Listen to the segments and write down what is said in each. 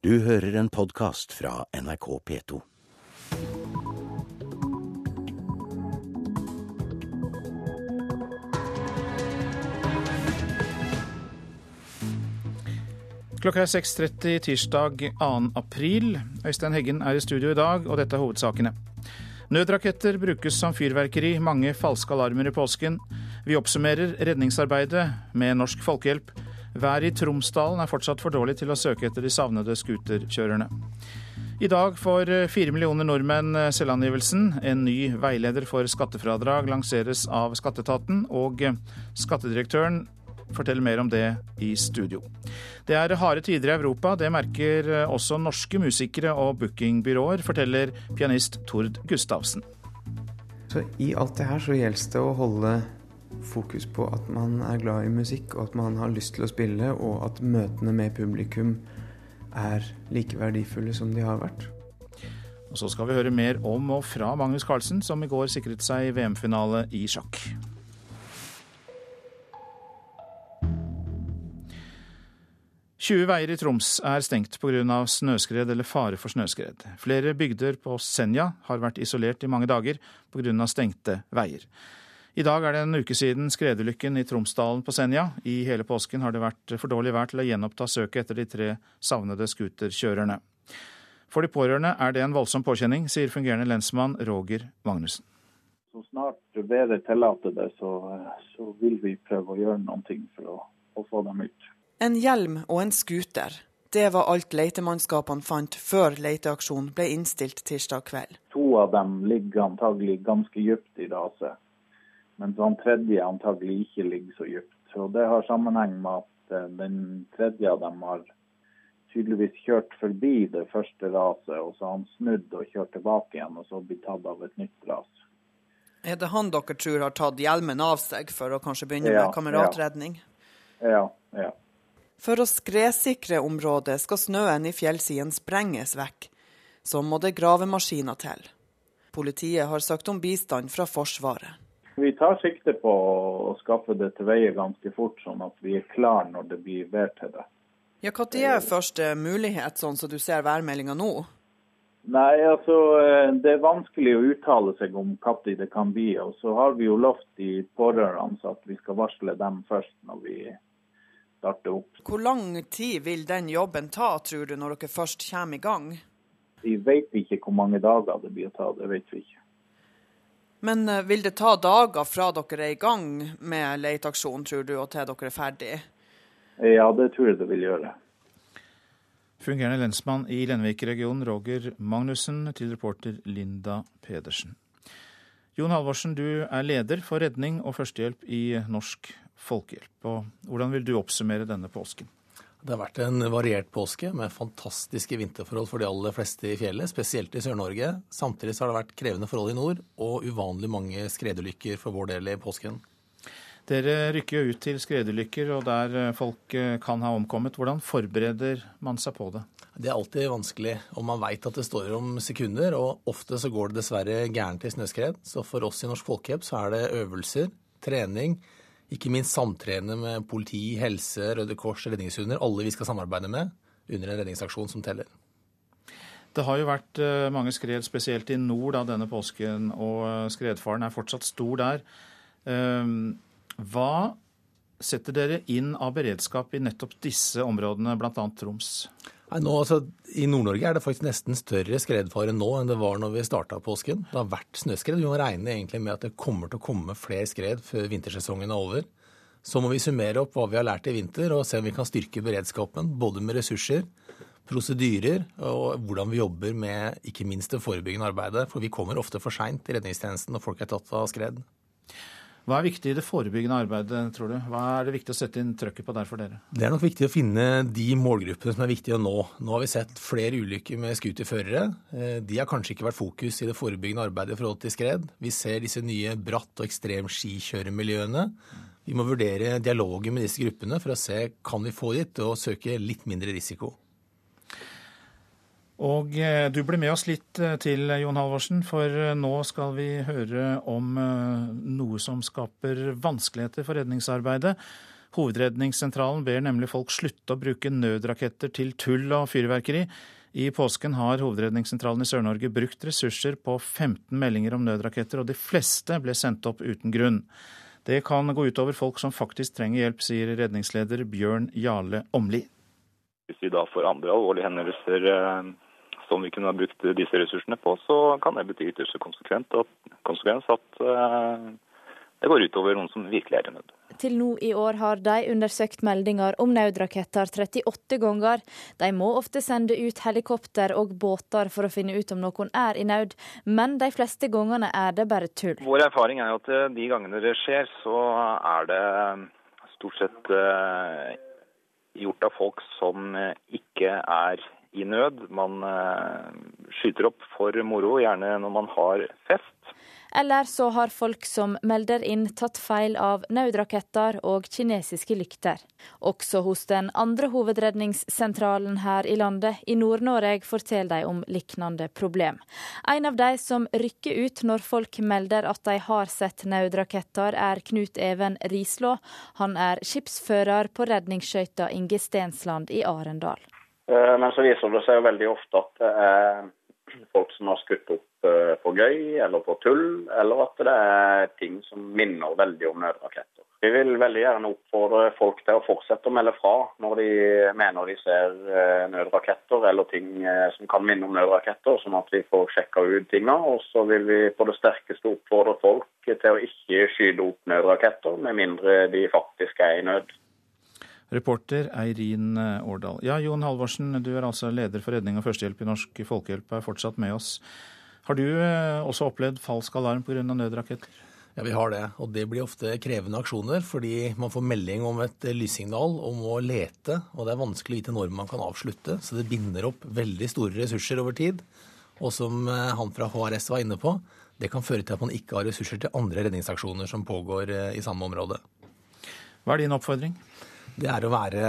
Du hører en podkast fra NRK P2. Klokka er 6.30 tirsdag 2. april. Øystein Heggen er i studio i dag, og dette er hovedsakene. Nødraketter brukes som fyrverkeri, mange falske alarmer i påsken. Vi oppsummerer redningsarbeidet med Norsk Folkehjelp. Været i Tromsdalen er fortsatt for dårlig til å søke etter de savnede scooterkjørerne. I dag får fire millioner nordmenn selvangivelsen. En ny veileder for skattefradrag lanseres av skatteetaten, og skattedirektøren forteller mer om det i studio. Det er harde tider i Europa, det merker også norske musikere og bookingbyråer, forteller pianist Tord Gustavsen. Så I alt det her så gjelder det å holde fokus på at man er glad i musikk, og at man har lyst til å spille, og at møtene med publikum er like verdifulle som de har vært. Og Så skal vi høre mer om og fra Magnus Carlsen, som i går sikret seg VM-finale i sjakk. 20 veier i Troms er stengt pga. snøskred eller fare for snøskred. Flere bygder på Senja har vært isolert i mange dager pga. stengte veier. I dag er det en uke siden skredulykken i Tromsdalen på Senja. I hele påsken har det vært for dårlig vær til å gjenoppta søket etter de tre savnede scooterkjørerne. For de pårørende er det en voldsom påkjenning, sier fungerende lensmann Roger Magnussen. Så snart været tillater det, så, så, vil vi prøve å gjøre noe for å, å få dem ut. En hjelm og en scooter. Det var alt letemannskapene fant før leteaksjonen ble innstilt tirsdag kveld. To av dem ligger antagelig ganske dypt i raset, mens han tredje antagelig ikke ligger så dypt. Så Det har sammenheng med at den tredje av dem har tydeligvis kjørt forbi det første raset, og så har han snudd og kjørt tilbake igjen, og så blitt tatt av et nytt ras. Er det han dere tror har tatt hjelmen av seg for å kanskje begynne ja, med kameratredning? Ja, ja. For å skredsikre området skal snøen i fjellsiden sprenges vekk. Så må det gravemaskiner til. Politiet har søkt om bistand fra Forsvaret. Vi tar sikte på å skaffe det til veie ganske fort, sånn at vi er klar når det blir vær til det. Ja, Når er første mulighet, sånn som du ser værmeldinga nå? Nei, altså Det er vanskelig å uttale seg om når det kan bli. Og så har vi jo lovt de pårørende at vi skal varsle dem først når vi starter opp. Hvor lang tid vil den jobben ta, tror du, når dere først kommer i gang? Vi vet ikke hvor mange dager det blir å ta, det vet vi ikke. Men eh, vil det ta dager fra dere er i gang med leteaksjonen, tror du, og til dere er ferdig? Ja, det tror jeg det vil gjøre. Fungerende lensmann i Lenvik-regionen, Roger Magnussen, til reporter Linda Pedersen. Jon Halvorsen, du er leder for redning og førstehjelp i Norsk Folkehjelp. Og hvordan vil du oppsummere denne påsken? Det har vært en variert påske med fantastiske vinterforhold for de aller fleste i fjellet, spesielt i Sør-Norge. Samtidig har det vært krevende forhold i nord og uvanlig mange skredulykker for vår del i påsken. Dere rykker jo ut til skredulykker og der folk eh, kan ha omkommet. Hvordan forbereder man seg på det? Det er alltid vanskelig, og man veit at det står om sekunder. Og ofte så går det dessverre gærent i snøskred. Så for oss i Norsk Folkehjelp så er det øvelser, trening, ikke minst samtrene med politi, helse, Røde Kors, redningshunder. Alle vi skal samarbeide med under en redningsaksjon som teller. Det har jo vært eh, mange skred, spesielt i nord da, denne påsken, og eh, skredfaren er fortsatt stor der. Ehm, hva setter dere inn av beredskap i nettopp disse områdene, bl.a. Troms? Nei, nå, altså, I Nord-Norge er det faktisk nesten større skredfare nå enn det var når vi starta påsken. Det har vært snøskred. Vi må regne egentlig med at det kommer til å komme flere skred før vintersesongen er over. Så må vi summere opp hva vi har lært i vinter og se om vi kan styrke beredskapen. Både med ressurser, prosedyrer og hvordan vi jobber med ikke minst det forebyggende arbeidet. For vi kommer ofte for seint i redningstjenesten når folk er tatt av skred. Hva er viktig i det forebyggende arbeidet, tror du? Hva er det viktig å sette inn trøkket på der for dere? Det er nok viktig å finne de målgruppene som er viktige å nå. Nå har vi sett flere ulykker med scooterførere. Eh, de har kanskje ikke vært fokus i det forebyggende arbeidet i forhold til skred. Vi ser disse nye bratt- og ekstremskikjøremiljøene. Vi må vurdere dialogen med disse gruppene for å se kan vi få dit og søke litt mindre risiko. Og eh, du blir med oss litt eh, til, Jon Halvorsen, for eh, nå skal vi høre om noe som skaper vanskeligheter for redningsarbeidet. Hovedredningssentralen ber nemlig folk slutte å bruke nødraketter til tull og fyrverkeri. I påsken har Hovedredningssentralen i Sør-Norge brukt ressurser på 15 meldinger om nødraketter, og de fleste ble sendt opp uten grunn. Det kan gå utover folk som faktisk trenger hjelp, sier redningsleder Bjørn Jarle Åmli. Hvis vi da får andre alvorlige hendelser eh, som vi kunne ha brukt disse ressursene på, så kan det bety ytterste konsekvens at eh, det går utover noen som virkelig er i nød. Til nå i år har de undersøkt meldinger om nødraketter 38 ganger. De må ofte sende ut helikopter og båter for å finne ut om noen er i nød, men de fleste gangene er det bare tull. Vår erfaring er at eh, de gangene det skjer, så er det eh, stort sett gjort av folk som ikke er i nød. Man skyter opp for moro, gjerne når man har fest. Eller så har folk som melder inn, tatt feil av nødraketter og kinesiske lykter. Også hos den andre hovedredningssentralen her i landet, i Nord-Norge, forteller de om lignende problem. En av de som rykker ut når folk melder at de har sett nødraketter, er Knut Even Rislå. Han er skipsfører på redningsskøyta Inge Stensland i Arendal. Eh, men så viser det seg jo veldig ofte at det er folk som har skutt opp for på gøy eller på tull, eller at det er ting som minner veldig om nødraketter. Vi vil veldig gjerne oppfordre folk til å fortsette å melde fra når de mener de ser eh, nødraketter eller ting eh, som kan minne om nødraketter, sånn at vi får sjekka ut tinga. Og så vil vi på det sterkeste oppfordre folk til å ikke skyte opp nødraketter, med mindre de faktisk er i nød. Reporter Eirin eh, Årdal. Ja, Jon Halvorsen, du er altså leder for redning og førstehjelp i Norsk Folkehjelp, er fortsatt med oss. Har du eh, også opplevd falsk alarm pga. nødraketter? Ja, vi har det. Og det blir ofte krevende aksjoner, fordi man får melding om et eh, lyssignal om å lete, og det er vanskelig å vite når man kan avslutte. Så det binder opp veldig store ressurser over tid. Og som han fra HRS var inne på, det kan føre til at man ikke har ressurser til andre redningsaksjoner som pågår i samme område. Hva er din oppfordring? Det er å være,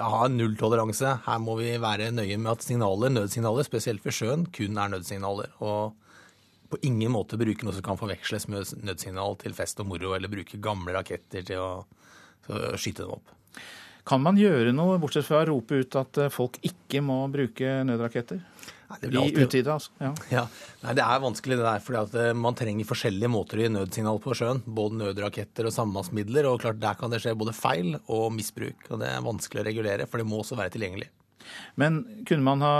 ha nulltoleranse. Her må vi være nøye med at signaler, nødsignaler, spesielt ved sjøen, kun er nødsignaler. Og på ingen måte bruke noe som kan forveksles med nødsignal til fest og moro, eller bruke gamle raketter til å, til å skyte dem opp. Kan man gjøre noe, bortsett fra å rope ut at folk ikke må bruke nødraketter? I utide, altså. Ja. ja. Nei, det er vanskelig det der. fordi eh, man trenger forskjellige måter å gi nødsignal på sjøen. Både nødraketter og sambandsmidler. Og klart der kan det skje både feil og misbruk. Og det er vanskelig å regulere, for det må også være tilgjengelig. Men kunne man ha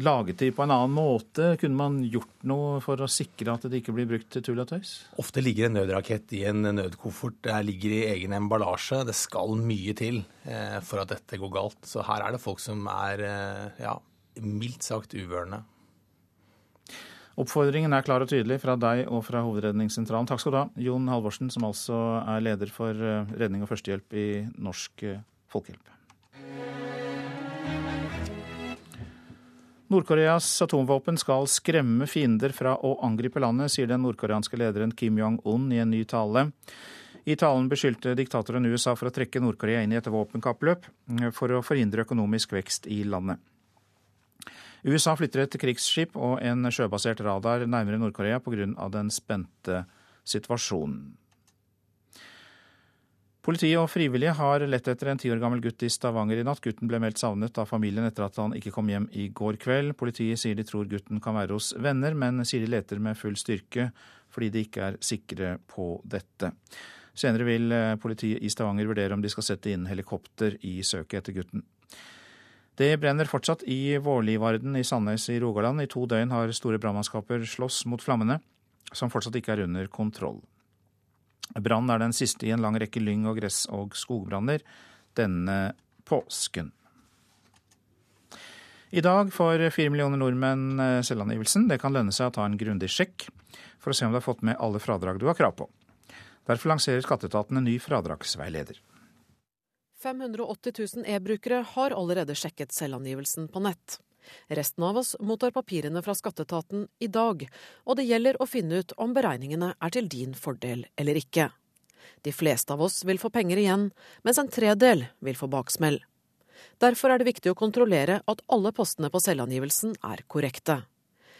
laget de på en annen måte? Kunne man gjort noe for å sikre at det ikke blir brukt til tull og tøys? Ofte ligger en nødrakett i en nødkoffert. Det ligger i egen emballasje. Det skal mye til eh, for at dette går galt. Så her er det folk som er eh, ja, mildt sagt uvørende. Oppfordringen er klar og tydelig fra deg og fra Hovedredningssentralen. Takk skal du ha, Jon Halvorsen, som altså er leder for eh, redning og førstehjelp i Norsk eh, Folkehjelp. Nord-Koreas atomvåpen skal skremme fiender fra å angripe landet, sier den nordkoreanske lederen Kim Jong-un i en ny tale. I talen beskyldte diktatoren USA for å trekke Nord-Korea inn i et våpenkappløp eh, for å forhindre økonomisk vekst i landet. USA flytter et krigsskip og en sjøbasert radar nærmere Nord-Korea pga. den spente situasjonen. Politiet og frivillige har lett etter en ti år gammel gutt i Stavanger i natt. Gutten ble meldt savnet av familien etter at han ikke kom hjem i går kveld. Politiet sier de tror gutten kan være hos venner, men sier de leter med full styrke fordi de ikke er sikre på dette. Senere vil politiet i Stavanger vurdere om de skal sette inn helikopter i søket etter gutten. Det brenner fortsatt i Vårlivarden i Sandnes i Rogaland. I to døgn har store brannmannskaper slåss mot flammene, som fortsatt ikke er under kontroll. Brannen er den siste i en lang rekke lyng- og gress- og skogbranner denne påsken. I dag får fire millioner nordmenn eh, selvangivelsen. Det kan lønne seg å ta en grundig sjekk for å se om du har fått med alle fradrag du har krav på. Derfor lanserer skatteetaten en ny fradragsveileder. 580 000 e-brukere har allerede sjekket selvangivelsen på nett. Resten av oss mottar papirene fra skatteetaten i dag, og det gjelder å finne ut om beregningene er til din fordel eller ikke. De fleste av oss vil få penger igjen, mens en tredel vil få baksmell. Derfor er det viktig å kontrollere at alle postene på selvangivelsen er korrekte.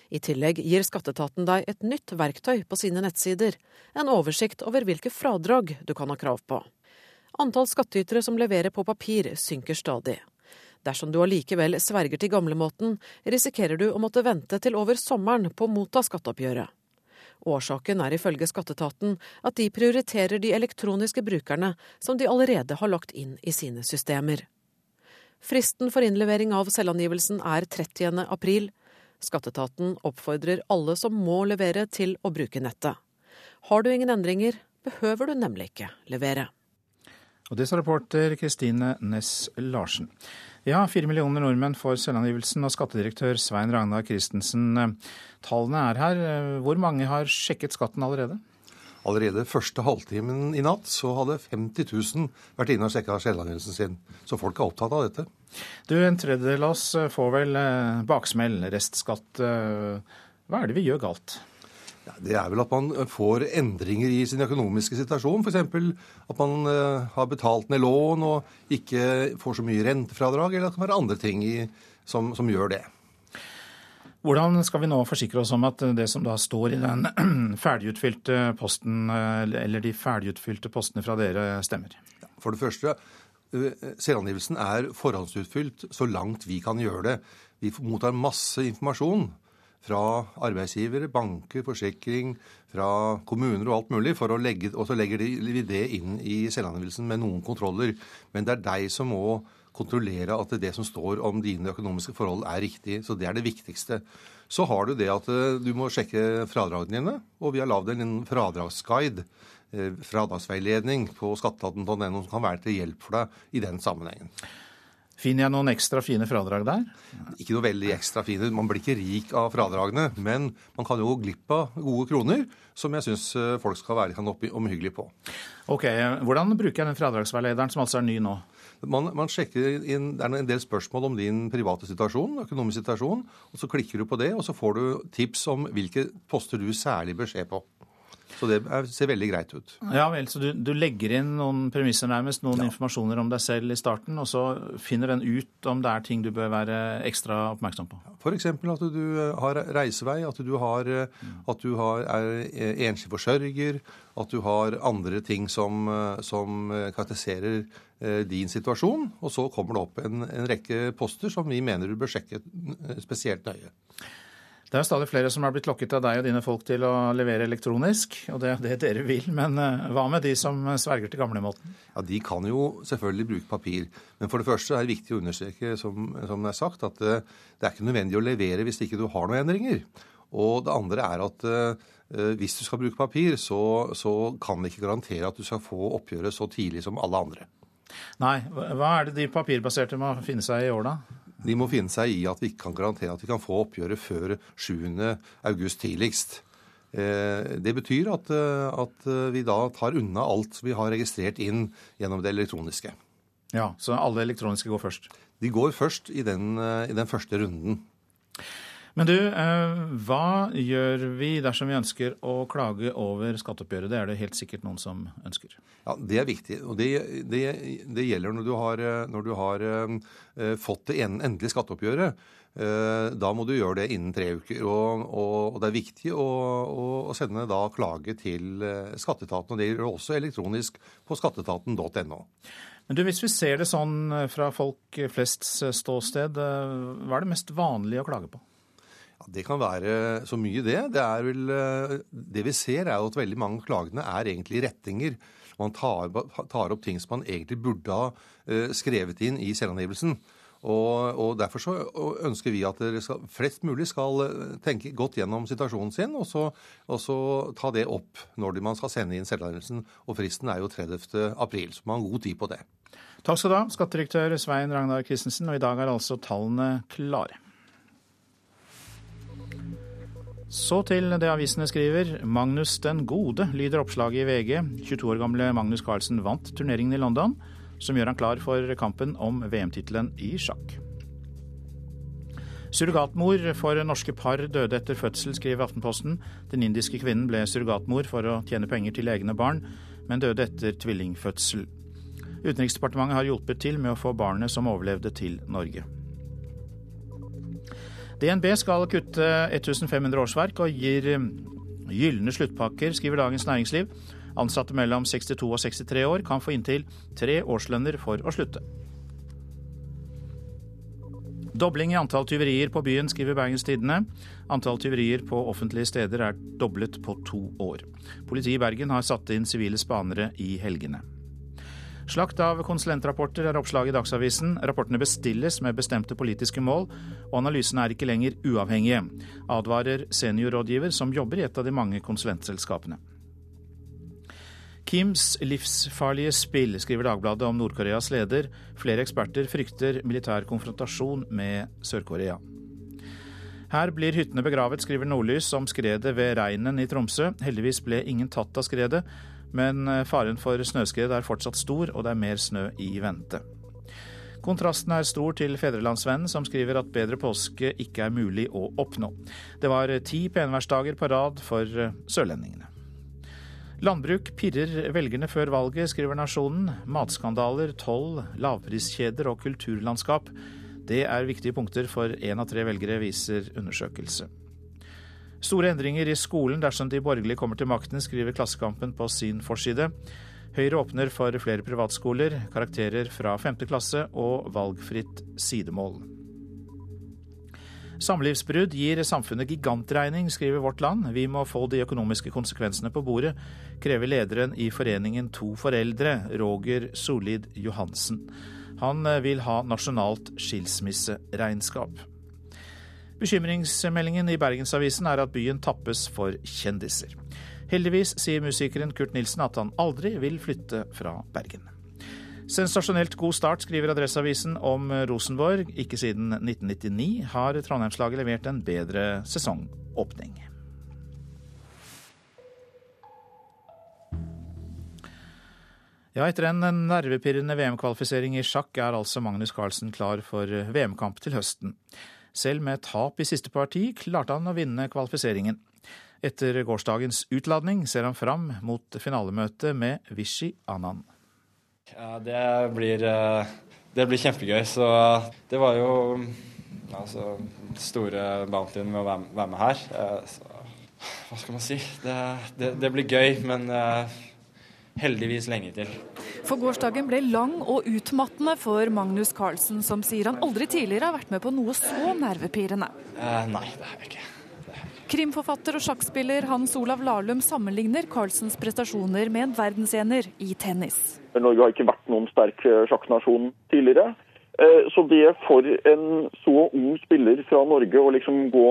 I tillegg gir skatteetaten deg et nytt verktøy på sine nettsider, en oversikt over hvilke fradrag du kan ha krav på. Antall skattytere som leverer på papir, synker stadig. Dersom du allikevel sverger til gamlemåten, risikerer du å måtte vente til over sommeren på å motta skatteoppgjøret. Årsaken er ifølge skatteetaten at de prioriterer de elektroniske brukerne som de allerede har lagt inn i sine systemer. Fristen for innlevering av selvangivelsen er 30. april. Skatteetaten oppfordrer alle som må levere til å bruke nettet. Har du ingen endringer, behøver du nemlig ikke levere. Og Det sa reporter Kristine Næss Larsen. Ja, fire millioner nordmenn får selvangivelsen, og skattedirektør Svein Ragnar Christensen, eh, tallene er her. Eh, hvor mange har sjekket skatten allerede? Allerede første halvtimen i natt så hadde 50 000 vært inne og sjekka selvangivelsen sin. Så folk er opptatt av dette. Du, En tredjedel av oss får vel eh, baksmell, restskatt. Hva er det vi gjør galt? Ja, det er vel at man får endringer i sin økonomiske situasjon. F.eks. at man uh, har betalt ned lån og ikke får så mye rentefradrag. Eller at det kan være andre ting i, som, som, gjør det. Hvordan skal vi nå forsikre oss om at det som da står i den ferdigutfylte posten, eh, eller de ferdigutfylte postene fra dere, stemmer? For det første, eh, selvangivelsen er forhåndsutfylt så langt vi kan gjøre det. Vi mottar masse informasjon fra arbeidsgivere, banker, forsikring, fra kommuner og alt mulig, legge, og så legger de det inn i selvangivelsen med noen kontroller. Men det er deg som må kontrollere at det som står om dine økonomiske forhold er riktig. Så det er det viktigste. Så har du det at eh, du må sjekke fradragene dine, og vi har lagd en fradragsguide eh, fradragsveiledning på skatteetaten.no som kan være til hjelp for deg i den sammenhengen. Finner jeg noen ekstra fine fradrag der? Ikke noe veldig ekstra fine. Man blir ikke rik av fradragene. Men man kan jo gå glipp av gode kroner, som jeg syns eh, folk skal være kan omhyggelige på. Ok, Hvordan bruker jeg den fradragsveilederen, som altså er ny nå? Man, man, sjekker inn, Det er en del spørsmål om din private situasjon, økonomisk situasjon. og Så klikker du på det, og så får du tips om hvilke poster du særlig bør se på. Så det ser veldig greit ut. Ja vel, Så du, du legger inn noen premisser nærmest, noen ja. informasjoner om deg selv i starten, og så finner den ut om det er ting du bør være ekstra oppmerksom på? F.eks. at du eh, har reisevei, at du, har, eh, at du har, er eh, enslig forsørger, at du har andre ting som, som karakteriserer din situasjon. Og så kommer det opp en, en rekke poster som vi mener du bør sjekke spesielt nøye. Det er stadig flere som har blitt lokket av deg og dine folk til å levere elektronisk, og det er det dere vil. Men eh, hva med de som sverger til gamlemåten? Ja, De kan jo selvfølgelig bruke papir. Men for det første er det viktig å understreke, som, som det er sagt, at det, eh, er ikke nødvendig å levere hvis ikke du har noen endringer. Og det andre er at hvis du skal bruke papir, så, så kan det ikke garantere at du skal få oppgjøret så tidlig som alle andre. Nei. Hva er det de papirbaserte må finne seg i år, da? De må finne seg i at vi ikke kan garantere at vi kan få oppgjøret før 7.8 tidligst. Eh, det betyr at, eh, at, vi da tar unna alt vi har registrert inn gjennom det elektroniske. Ja, Så alle elektroniske går først? De går først i den, eh, i den første runden. Men du, hva gjør vi dersom vi ønsker å klage over skatteoppgjøret? Det er det helt sikkert noen som ønsker. Ja, Det er viktig. og Det, det, det gjelder når du har, når du har uh, fått det endelige skatteoppgjøret. Da må du gjøre det innen tre uker. Og, og, og det er viktig å, å, å, sende da klage til skatteetaten. og Det gjør også elektronisk på skatteetaten.no. Men du, Hvis vi ser det sånn fra folk flests ståsted, hva er det mest vanlige å klage på? Det kan være så mye, det. Det, vel, det vi ser, er jo at veldig mange av klagene er egentlig rettinger man tar, tar, opp ting som man egentlig burde ha uh, skrevet inn i selvangivelsen. Og, og, Derfor så ønsker vi at skal, flest mulig skal eh, tenke godt gjennom situasjonen sin, og så, og så ta det opp når man skal sende inn selvangivelsen. Og fristen er jo 30. april, så man har god tid på det. Takk skal du ha, skattedirektør Svein Ragnar Christensen. Og i dag er altså tallene klare. Så til det avisene skriver. Magnus den gode, lyder oppslaget i VG. 22 år gamle Magnus Carlsen vant turneringen i London, som gjør han klar for kampen om VM-tittelen i sjakk. Surrogatmor for norske par døde etter fødsel, skriver Aftenposten. Den indiske kvinnen ble surrogatmor for å tjene penger til egne barn, men døde etter tvillingfødsel. Utenriksdepartementet har hjulpet til med å få barnet som overlevde, til Norge. DNB skal kutte 1500 årsverk og gir um, gylne sluttpakker, skriver Dagens Næringsliv. Ansatte mellom 62 og 63 år kan få inntil tre årslønner for å slutte. Dobling i antall tyverier på byen, skriver Bergens Tidende. Antall tyverier på offentlige steder er doblet på to år. Politiet i Bergen har satt inn sivile spanere i helgene. Slakt av konsulentrapporter er oppslaget i Dagsavisen. Rapportene bestilles med bestemte politiske mål, og analysene er ikke lenger uavhengige, advarer seniorrådgiver som jobber i et av de mange konsulentselskapene. Kims livsfarlige spill, skriver Dagbladet om Nord-Koreas leder. Flere eksperter frykter militær konfrontasjon med Sør-Korea. Her blir hyttene begravet, skriver Nordlys om skredet ved Reinen i Tromsø. Heldigvis ble ingen tatt av skredet, men eh, faren for snøskred er fortsatt stor, og det er mer snø i vente. Kontrasten er stor til Fedrelandsvennen, som skriver at bedre påske ikke er mulig å oppnå. Det var ti penværsdager på rad for eh, sørlendingene. Landbruk pirrer velgerne før valget, skriver Nasjonen. Matskandaler, toll, lavpriskjeder og kulturlandskap. Det er viktige punkter for én av tre velgere, viser undersøkelse. Store endringer i skolen dersom de borgerlige kommer til makten, skriver Klassekampen på sin forside. Høyre åpner for flere privatskoler, karakterer fra femte klasse og valgfritt sidemål. Samlivsbrudd gir samfunnet gigantregning, skriver Vårt Land. Vi må få de økonomiske konsekvensene på bordet, krever lederen i foreningen To foreldre, Roger Solid Johansen. Han vil ha nasjonalt skilsmisseregnskap. Bekymringsmeldingen i Bergensavisen er at byen tappes for kjendiser. Heldigvis sier musikeren Kurt Nilsen at han aldri vil flytte fra Bergen. Sensasjonelt god start, skriver Adresseavisen om Rosenborg. Ikke siden 1999 har Trondheimslaget levert en bedre sesongåpning. Ja, etter en nervepirrende VM-kvalifisering i sjakk er altså Magnus Carlsen klar for VM-kamp til høsten. Selv med tap i siste parti klarte han å vinne kvalifiseringen. Etter gårsdagens utladning ser han fram mot finalemøtet med Vishy Anand. Ja, det blir, eh, det blir kjempegøy. Så det var jo altså, store bountyen med å være med her. Eh, så, hva skal man si? Det, det, det blir gøy, men eh, heldigvis lenge til. For gårsdagen ble lang og utmattende for Magnus Carlsen, som sier han aldri tidligere har vært med på noe så nervepirrende. Eh, nei, det har jeg ikke. Krimforfatter og sjakkspiller Hans Olav Lahlum sammenligner Carlsens prestasjoner med en verdensener i tennis. Norge har ikke vært noen sterk eh, sjakknasjon tidligere. Eh, så det for en så ung spiller fra Norge å liksom gå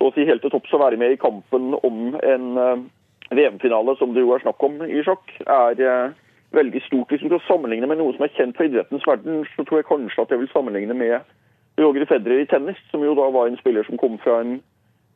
så å si helt til topps og være med i kampen om en VM-finale, som det jo er snakk om i sjakk, er eh, veldig stort. Hvis du skal sammenligne med noe som er kjent fra idrettens verden, så tror jeg kanskje at jeg vil sammenligne med Roger Federer i tennis, som jo da var en spiller som kom fra en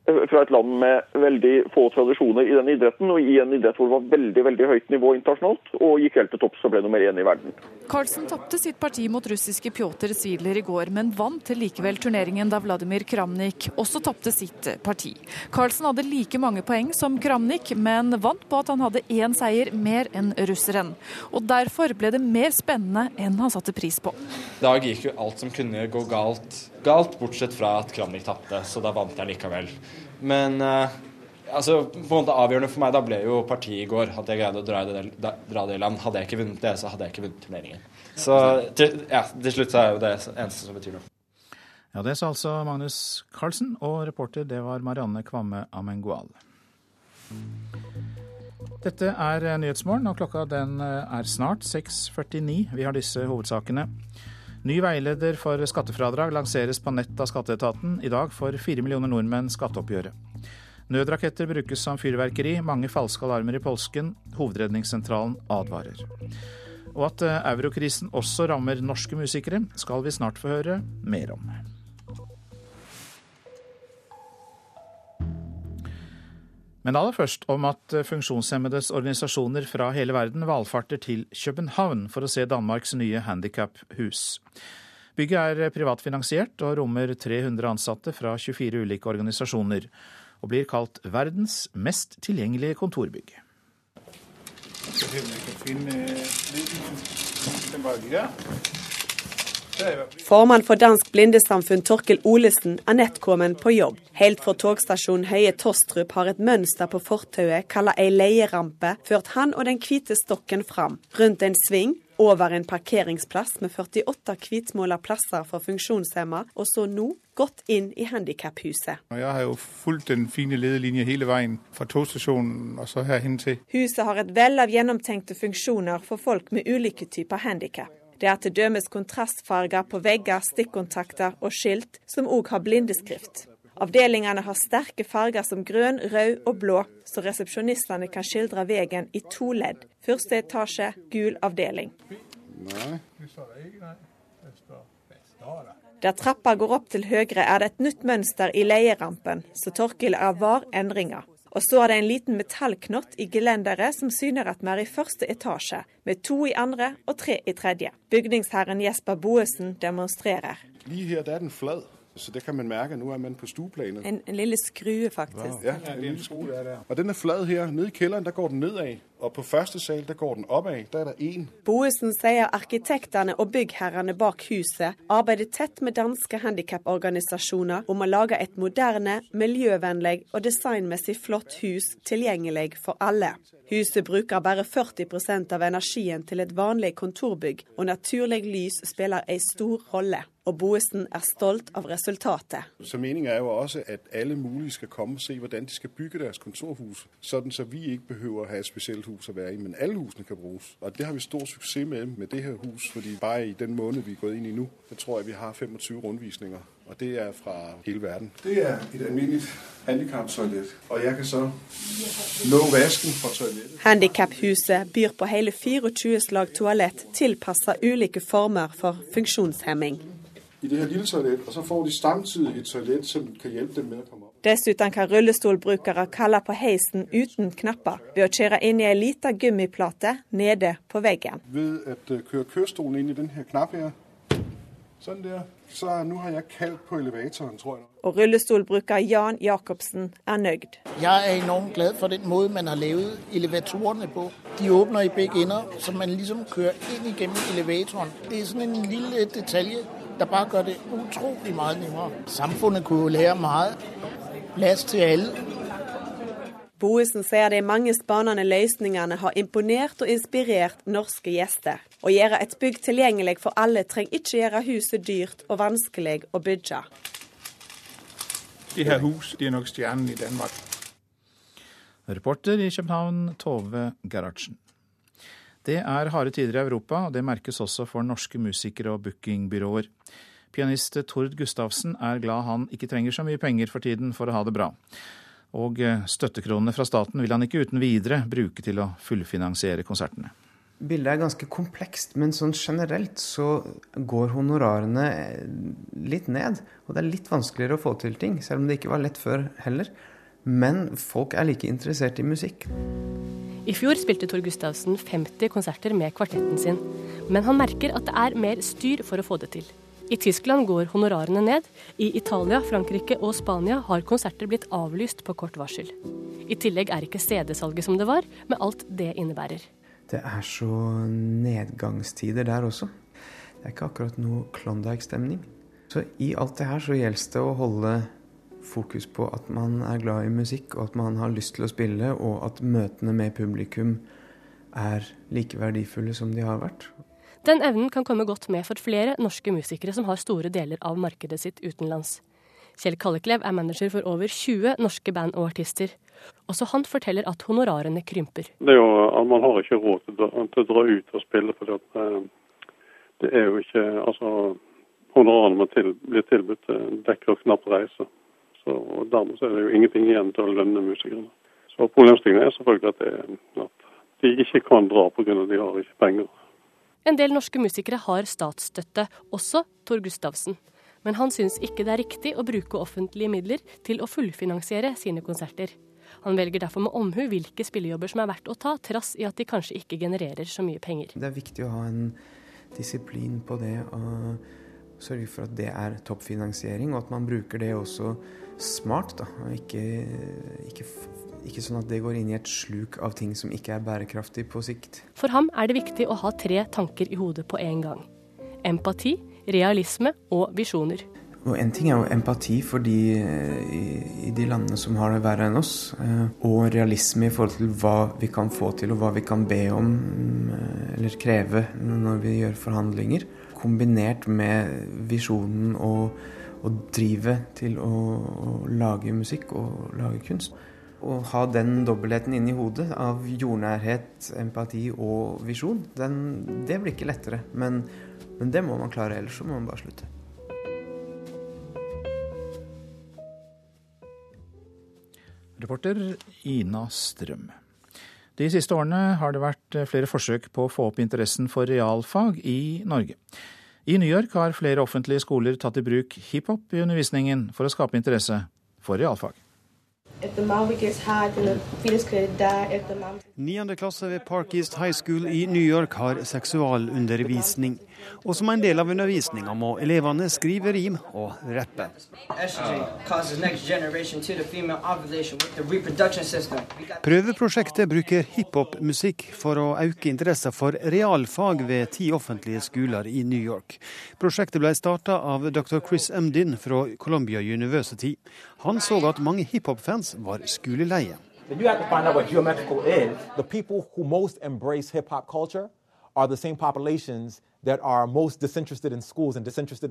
fra et land med veldig få tradisjoner i den idretten, og i en idrett hvor det var veldig veldig høyt nivå internasjonalt, og gikk helt til topps og ble nummer én i verden. Carlsen tapte sitt parti mot russiske Pjotr Zwiler i går, men vant likevel turneringen da Vladimir Kramnik også tapte sitt parti. Carlsen hadde like mange poeng som Kramnik, men vant på at han hadde én seier mer enn russeren. Og derfor ble det mer spennende enn han satte pris på. I dag gikk jo alt som kunne gå galt, galt, bortsett fra at Kramnik tapte, så da vant jeg likevel. Men uh, altså, på en måte avgjørende for meg da ble jo partiet i går. At jeg greide å dra det, dra det i land. Hadde jeg ikke vunnet det, så hadde jeg ikke vunnet turneringen. Så til, ja, til slutt så er jo det eneste som betyr noe. Ja, Det sa altså Magnus Carlsen, og reporter det var Marianne Kvamme Amengual. Dette er Nyhetsmorgen, og klokka den er snart 6.49. Vi har disse hovedsakene. Ny veileder for skattefradrag lanseres på nett av skatteetaten. I dag får fire millioner nordmenn skatteoppgjøret. Nødraketter brukes som fyrverkeri, mange falske alarmer i påsken. Hovedredningssentralen advarer. Og at eh, eurokrisen også rammer norske musikere, skal vi snart få høre mer om. Men aller først om at funksjonshemmedes organisasjoner fra hele verden valfarter til København for å se Danmarks nye handikaphus. Bygget er privatfinansiert og rommer 300 ansatte fra 24 ulike organisasjoner, og blir kalt verdens mest tilgjengelige kontorbygg. Formann for Dansk Blindesamfunn Torkel Olesen er nettkommen på jobb. Helt fra togstasjonen Høye Tostrup har et mønster på fortauet kalla ei leierampe ført han og den hvite stokken fram. Rundt en sving, over en parkeringsplass med 48 hvitmåla plasser for funksjonshemma, og så nå gått inn i handikaphuset. Jeg har jo fulgt den fine ledelinja hele veien fra togstasjonen og så her hen til. Huset har et vell av gjennomtenkte funksjoner for folk med ulike typer handikap. Det er dømes kontrastfarger på vegger, stikkontakter og skilt, som òg har blindeskrift. Avdelingene har sterke farger som grønn, rød og blå, så resepsjonistene kan skildre veien i to ledd. Første etasje, gul avdeling. Nei. Der trappa går opp til høyre er det et nytt mønster i leierampen, så Torkil er var endringer. Og så er det en liten metallknott i gelenderet som syner at vi er i første etasje, med to i andre og tre i tredje. Bygningsherren Jesper Boesen demonstrerer. Lige her der er den flad, så det kan man merke. Nå er man på stueplanet. En, en lille skrue, faktisk. Ja, en lille skrue der, der. Og den er flad her. Nede i kjelleren der går den nedad. Og på første sal der går den oppad. Der er det én. Boesen sier arkitektene og byggherrene bak huset arbeider tett med danske handikaporganisasjoner om å lage et moderne, miljøvennlig og designmessig flott hus tilgjengelig for alle. Huset bruker bare 40% av energien til et vanlig kontorbygg, og naturlig lys spiller en stor rolle. Og Boesen er stolt av resultatet. Så Meningen er jo også at alle mulige skal komme og se hvordan de skal bygge deres kontorhus, sånn så vi ikke behøver å ha et spesielt hus å være i, men alle husene kan brukes. Og Det har vi stor suksess med med det her hus, fordi bare i den måneden vi er gått inn i nå, så tror jeg vi har 25 rundvisninger. Og det er fra hele verden. Det er et alminnelig handikaptoalett. Og jeg kan så nå vasken fra toalettet. Handikaphuset byr på hele 24 slag toalett tilpassa ulike former for funksjonshemming. I det her lille toalett, og så får de samtidig et toalett som kan hjelpe dem med å komme opp. Dessuten kan rullestolbrukere kalle på heisen uten knapper ved å kjøre inn i ei lita gummiplate nede på veggen. Ved å kjøre kjørestolen inn i denne knappen her, sånn der, så nå har jeg kalt på elevatoren, tror jeg. Og rullestolbruker Jan Jacobsen er nøyd. Jeg er enormt glad for den måten man har laget elevatorene på. De åpner i begge ender, så man liksom kører inn gjennom elevatoren. Det er sånn en lille detalj der bare gjør det utrolig mye nærmere. Samfunnet kunne jo lære mye. Plass til alle. Boesen sier de mange spennende løsningene har imponert og inspirert norske gjester. Å gjøre et bygg tilgjengelig for alle trenger ikke gjøre huset dyrt og vanskelig å bygge. Det her hus det er nok stjernen i Danmark. Reporter i København, Tove Gerhardsen. Det er harde tider i Europa, og det merkes også for norske musikere og bookingbyråer. Pianist Tord Gustavsen er glad han ikke trenger så mye penger for tiden for å ha det bra. Og støttekronene fra staten vil han ikke uten videre bruke til å fullfinansiere konsertene. Bildet er ganske komplekst, men sånn generelt så går honorarene litt ned. Og det er litt vanskeligere å få til ting, selv om det ikke var lett før heller. Men folk er like interessert i musikk. I fjor spilte Tor Gustavsen 50 konserter med kvartetten sin, men han merker at det er mer styr for å få det til. I Tyskland går honorarene ned. I Italia, Frankrike og Spania har konserter blitt avlyst på kort varsel. I tillegg er ikke CD-salget som det var, med alt det innebærer. Det er så nedgangstider der også. Det er ikke akkurat noe Klondyke-stemning. Så i alt det her så gjelder det å holde fokus på at man er glad i musikk, og at man har lyst til å spille, og at møtene med publikum er like verdifulle som de har vært. Den evnen kan komme godt med for flere norske musikere som har store deler av markedet sitt utenlands. Kjell Kalleklev er manager for over 20 norske band og artister. Også han forteller at honorarene krymper. Det er jo, Man har ikke råd til å, dra ut og spille, for det, det er jo ikke altså, Honorarene til, blir tilbudt dekker knapt reise. Så og Dermed så er det jo ingenting igjen til å lønne musikerne. Så Problemstillingen er selvfølgelig at, det, at de ikke kan dra pga. at de har ikke penger. En del norske musikere har statsstøtte, også Tor Gustavsen. Men han syns ikke det er riktig å bruke offentlige midler til å fullfinansiere sine konserter. Han velger derfor med omhu hvilke spillejobber som er verdt å ta, trass i at de kanskje ikke genererer så mye penger. Det er viktig å ha en disiplin på det, og sørge for at det er toppfinansiering, og at man bruker det også smart. da, ikke, ikke, ikke, sånn at det går inn i et sluk av ting som ikke er bærekraftig på sikt. For ham er det viktig å ha tre tanker i hodet på en gang. Empati, realisme og visjoner. Og En ting er jo empati for de i, i de landene som har det verre enn oss, eh, og realisme i forhold til hva vi kan få til og hva vi kan be om eh, eller kreve når vi gjør forhandlinger. Kombinert med visjonen og, og drivet til å, å lage musikk og lage kunst. Å ha den dobbeltheten inni hodet av jordnærhet, empati og visjon, den, det blir ikke lettere. Men, men det må man klare, ellers så må man bare slutte. Reporter Ina Strøm. De siste årene har det vært flere forsøk på å få opp interessen for realfag i Norge. I New York har flere offentlige skoler tatt i bruk hiphop i undervisningen for å skape interesse for realfag. Niende klasse ved Park East High School i New York har seksualundervisning. Og som en del av undervisninga må elevene skrive rim og rappe. Prøveprosjektet bruker hiphop-musikk for å øke interessen for realfag ved ti offentlige skoler i New York. Prosjektet ble starta av dr. Chris Emdin fra Columbia University. Han så at mange hiphop-fans var skoleleie.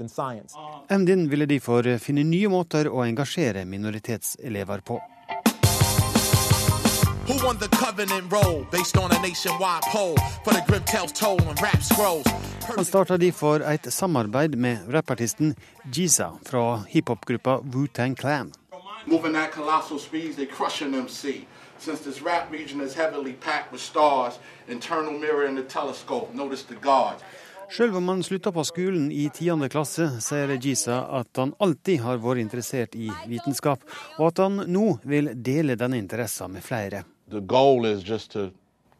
Science. MDIN ville derfor finne nye måter å engasjere minoritetselever på. Who won the covenant role based on a nationwide poll for the grim tales told on rap scrolls? Han starta derfor et samarbeid med rappartisten Jiza fra hiphopgruppa Wu-Tang Clan. Moving at colossal speeds, they crushing MC. Since this rap region is heavily packed with stars, internal mirror in the telescope, notice the guards. Sjøl om han slutta på skolen i tiende klasse, sier Jisa at han alltid har vært interessert i vitenskap, og at han nå vil dele denne interessen med flere. The goal is just to,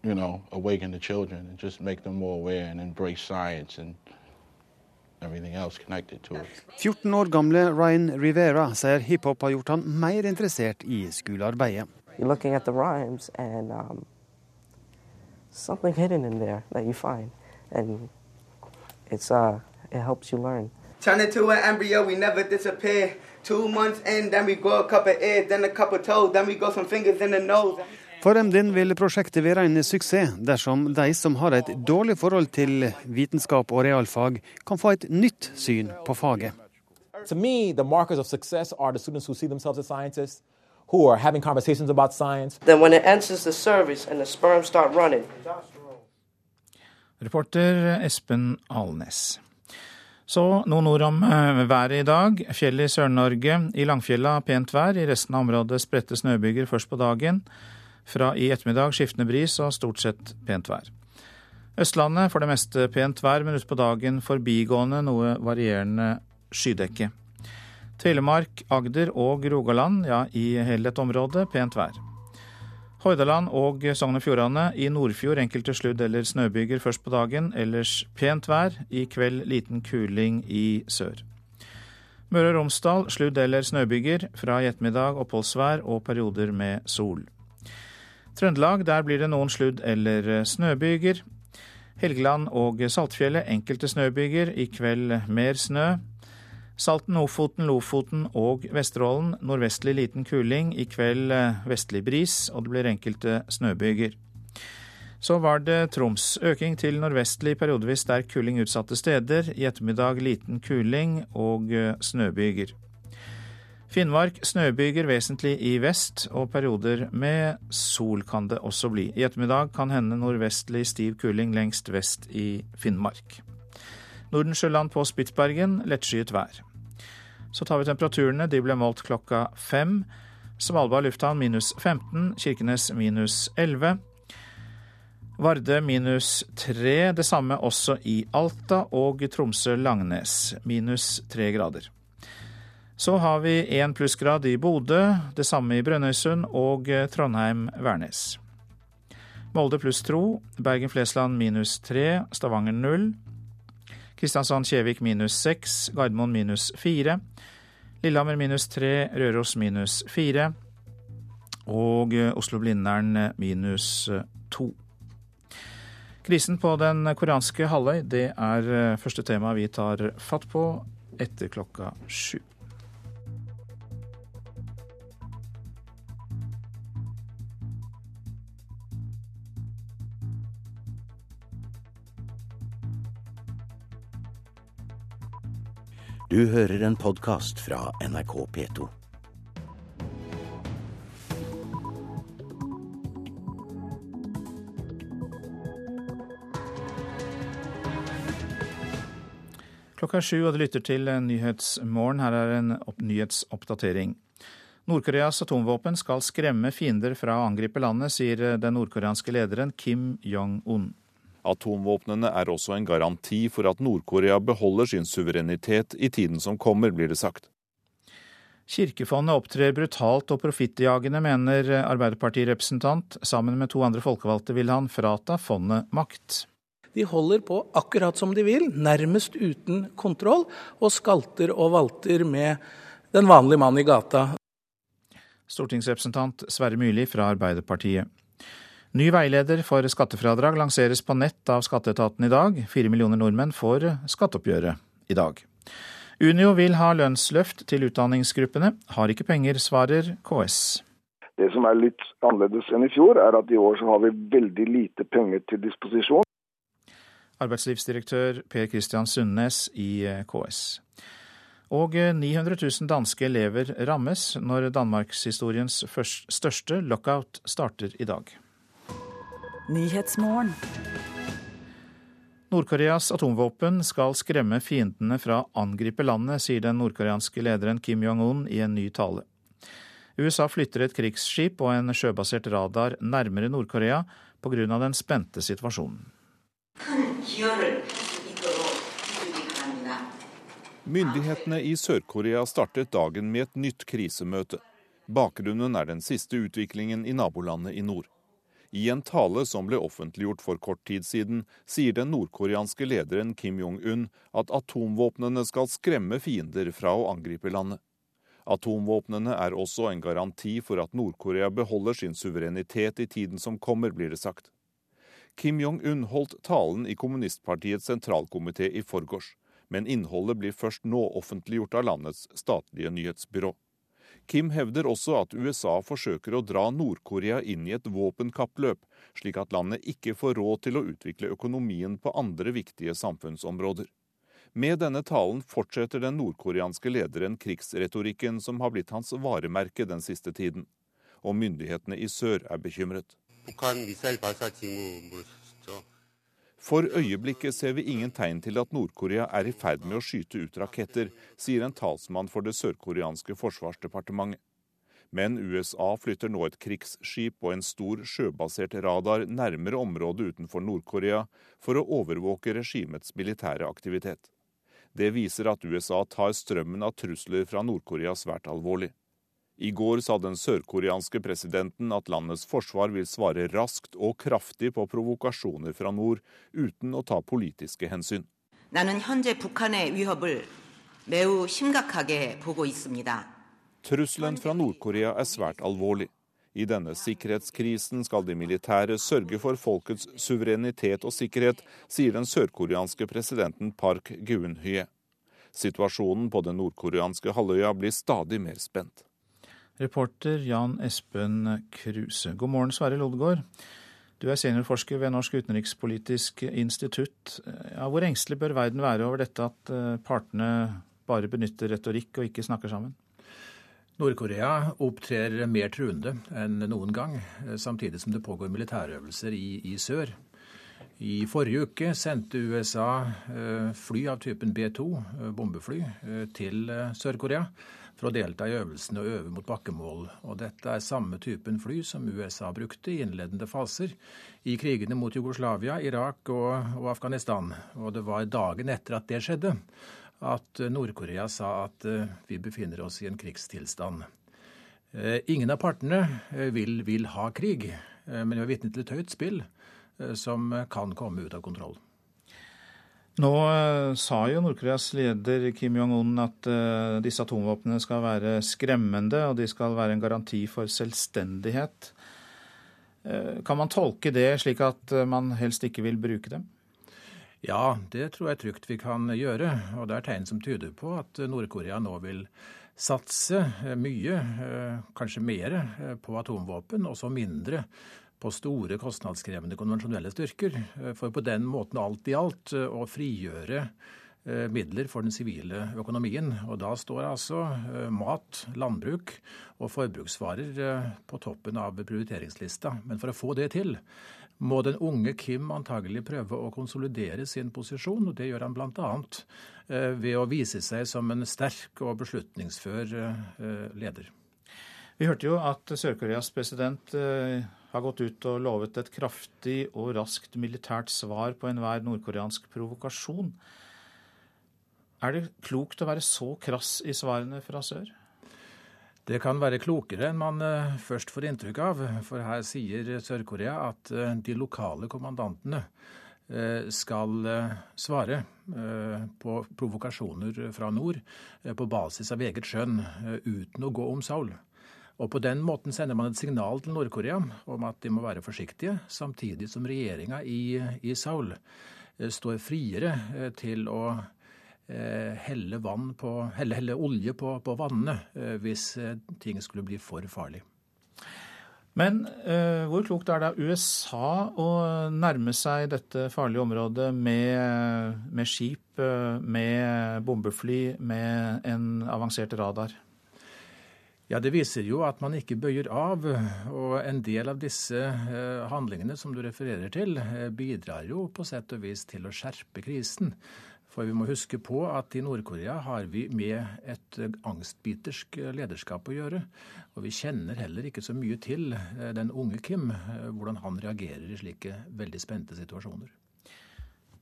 you know, awaken the children and just make them more aware and embrace science and 14 år gamle Ryan Rivera sier hiphop har gjort han mer interessert i skolearbeidet. You're looking at the rhymes and um, something hidden in there that you find, and it's uh, it helps you learn. Turn into an embryo, we never disappear. Two months in, then we grow a couple ears, then a couple toes, then we grow some fingers in the nose. For MDN vil prosjektet være en suksess dersom de som har et dårlig forhold til vitenskap og realfag, kan få et nytt syn på faget. To me, the markers of success are the students who see themselves as scientists, who are having conversations about science. Then when it enters the cervix and the sperm start running. Reporter Espen Alnes. Så noen ord om eh, været i dag. Fjellet i Sør-Norge. I Langfjella pent vær. I resten av området spredte snøbyger først på dagen. Fra i ettermiddag skiftende bris og stort sett pent vær. Østlandet for det meste pent vær, men utpå dagen forbigående noe varierende skydekke. Telemark, Agder og Rogaland, ja i hele dette området, pent vær. Hordaland og Sogn og Fjordane. I Nordfjord enkelte sludd- eller snøbyger først på dagen, ellers pent vær. I kveld liten kuling i sør. Møre og Romsdal sludd- eller snøbyger. Fra i ettermiddag oppholdsvær og perioder med sol. Trøndelag, der blir det noen sludd- eller snøbyger. Helgeland og Saltfjellet enkelte snøbyger. I kveld mer snø. Salten, Ofoten, Lofoten og Vesterålen nordvestlig liten kuling. I kveld vestlig bris, og det blir enkelte snøbyger. Så var det Troms. Øking til nordvestlig periodevis sterk kuling utsatte steder. I ettermiddag liten kuling og snøbyger. Finnmark snøbyger vesentlig i vest, og perioder med sol kan det også bli. I ettermiddag kan hende nordvestlig stiv kuling lengst vest i Finnmark. Nordensjøland på Spitsbergen lettskyet vær. Så tar vi temperaturene. De ble målt klokka fem. Svalbard lufthavn minus 15, Kirkenes minus 11. Varde minus 3, det samme også i Alta og Tromsø-Langnes minus 3 grader. Så har vi én plussgrad i Bodø, det samme i Brønnøysund og Trondheim-Værnes. Molde pluss tro, Bergen-Flesland minus tre, Stavanger null. Kristiansand-Kjevik minus seks, Gardermoen minus fire. Lillehammer minus tre, Røros minus fire. Og Oslo-Blindern minus to. Krisen på den koreanske halvøy, det er eh, første tema vi tar fatt på etter klokka sju. Du hører en podkast fra NRK P2. Klokka er sju, og du lytter til Nyhetsmorgen. Her er en nyhetsoppdatering. Nord-Koreas atomvåpen skal skremme fiender fra å angripe landet, sier den nordkoreanske lederen Kim Jong-un. Atomvåpnene er også en garanti for at Nord-Korea beholder sin suverenitet i tiden som kommer, blir det sagt. Kirkefondet opptrer brutalt og profittjagende, mener Arbeiderpartirepresentant. Sammen med to andre folkevalgte vil han frata fondet makt. De holder på akkurat som de vil, nærmest uten kontroll, og skalter og valter med den vanlige mann i gata. Stortingsrepresentant Sverre Myrli fra Arbeiderpartiet. Ny veileder for skattefradrag lanseres på nett av skatteetaten i dag. Fire millioner nordmenn får skatteoppgjøret i dag. Unio vil ha lønnsløft til utdanningsgruppene. Har ikke penger, svarer KS. Det som er litt annerledes enn i fjor, er at i år så har vi veldig lite penger til disposisjon. Arbeidslivsdirektør Per Christian Sundnes i eh, KS. Og 900 eh, 000 danske elever rammes når danmarkshistoriens største lockout starter i dag. Nord-Koreas atomvåpen skal skremme fiendene fra å angripe landet, sier den nordkoreanske lederen Kim Jong-un i en ny tale. USA flytter et krigsskip og en sjøbasert radar nærmere Nord-Korea pga. den spente situasjonen. Myndighetene i Sør-Korea startet dagen med et nytt krisemøte. Bakgrunnen er den siste utviklingen i nabolandet i nord. I en tale som ble offentliggjort for kort tid siden, sier den nordkoreanske lederen Kim Jong-un at atomvåpnene skal skremme fiender fra å angripe landet. Atomvåpnene er også en garanti for at Nord-Korea beholder sin suverenitet i tiden som kommer, blir det sagt. Kim Jong-un holdt talen i kommunistpartiets sentralkomité i forgårs, men innholdet blir først nå offentliggjort av landets statlige nyhetsbyrå. Kim hevder også at USA forsøker å dra Nord-Korea inn i et våpenkappløp, slik at landet ikke får råd til å utvikle økonomien på andre viktige samfunnsområder. Med denne talen fortsetter den nordkoreanske lederen krigsretorikken som har blitt hans varemerke den siste tiden. Og myndighetene i sør er bekymret. For øyeblikket ser vi ingen tegn til at Nord-Korea er i ferd med å skyte ut raketter, sier en talsmann for det sørkoreanske forsvarsdepartementet. Men USA flytter nå et krigsskip og en stor sjøbasert radar nærmere området utenfor Nord-Korea for å overvåke regimets militære aktivitet. Det viser at USA tar strømmen av trusler fra Nord-Korea svært alvorlig. I går sa den sørkoreanske presidenten at landets forsvar vil svare raskt og kraftig på provokasjoner fra nord, uten å ta politiske hensyn. Trusselen fra Nord-Korea er svært alvorlig. I denne sikkerhetskrisen skal de militære sørge for folkets suverenitet og sikkerhet, sier den sørkoreanske presidenten Park Geun-hye. Situasjonen på den nordkoreanske halvøya blir stadig mer spent. Reporter Jan Espen Kruse. God morgen, Sverre Lodgaard. Du er seniorforsker ved Norsk utenrikspolitisk institutt. Ja, hvor engstelig bør verden være over dette at eh, partene bare benytter retorikk og ikke snakker sammen? Nord-Korea opptrer mer truende enn noen gang, eh, samtidig som det pågår militærøvelser i, i sør. I forrige uke sendte USA eh, fly av typen B2, bombefly, til Sør-Korea for å delta i øvelsene og øve mot bakkemål. Og dette er samme typen fly som USA brukte i innledende faser i krigene mot Jugoslavia, Irak og, og Afghanistan. Og det var dagen etter at det skjedde, at Nord-Korea sa at uh, vi befinner oss i en krigstilstand. Uh, ingen av partene uh, vil, vil, ha krig, men vi er vitne til et høyt spill som kan komme ut av kontroll. Nå uh, sa jo Nord-Koreas leder Kim Jong-un at uh, disse atomvåpnene skal være skremmende, og de skal være en garanti for selvstendighet. Kan man tolke det slik at man helst ikke vil bruke dem? Ja, det tror jeg trygt vi kan gjøre. Og det er tegn som tyder på at Nord-Korea nå vil satse mye, kanskje mer, på atomvåpen, og så mindre på store, kostnadskrevende konvensjonelle styrker. For på den måten alt i alt å frigjøre Eh, midler for den sivile økonomien. Og da står altså eh, mat, landbruk og forbruksvarer eh, på toppen av prioriteringslista. Men for å få det til må den unge Kim antagelig prøve å konsolidere sin posisjon, og det gjør han bl.a. ved å vise seg som en sterk og beslutningsfør leder. Vi hørte jo at Sør-Koreas president har gått ut og lovet et kraftig og raskt militært svar på enhver nordkoreansk provokasjon. Er det klokt å være så krass i svarene fra sør? Det kan være klokere enn man eh, først får inntrykk av. For her sier Sør-Korea at eh, de lokale kommandantene eh, skal svare på provokasjoner fra nord på basis av eget skjønn, uten å gå om Seoul. Og På den måten sender man et signal til Nord-Korea om at de må være forsiktige, samtidig som regjeringa i, i Seoul står friere til å Eh, helle, på, helle, helle olje på, på vannene eh, hvis eh, ting skulle bli for farlig. Men eh, hvor klokt er det av USA å nærme seg dette farlige området med, med skip, med bombefly, med en avansert radar? Ja, Det viser jo at man ikke bøyer av. Og en del av disse eh, handlingene som du refererer til, eh, bidrar jo på sett og vis til å skjerpe krisen. For vi må huske på at i Nord-Korea har vi med et angstbitersk lederskap å gjøre. Og vi kjenner heller ikke så mye til eh, den unge Kim, eh, hvordan han reagerer i slike veldig spente situasjoner.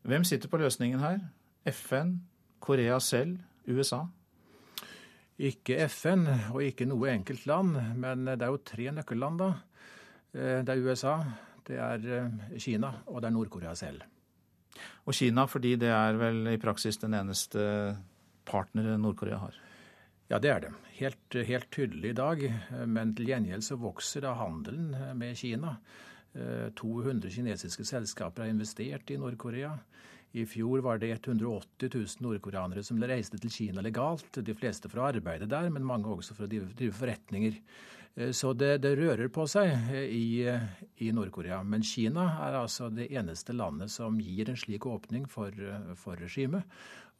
Hvem sitter på løsningen her? FN, Korea selv, USA? Ikke FN og ikke noe enkelt land, men det er jo tre nøkkelland, da. Eh, det er USA, det er Kina og det er Nord-Korea selv. Og Kina, fordi det er vel i praksis den eneste partneren Nord-Korea har? Ja, det er det. Helt, helt, tydelig i dag. Men til gjengjeld så vokser da handelen med Kina. 200 eh, kinesiske selskaper har investert i Nord-Korea. I fjor var det 180 000 nordkoreanere som reiste til Kina legalt. De fleste for å arbeide der, men mange også for å drive forretninger. Eh, så det, det, rører på seg eh, i, i Nord-Korea. Men Kina er altså det eneste landet som gir en slik åpning for, for regimet.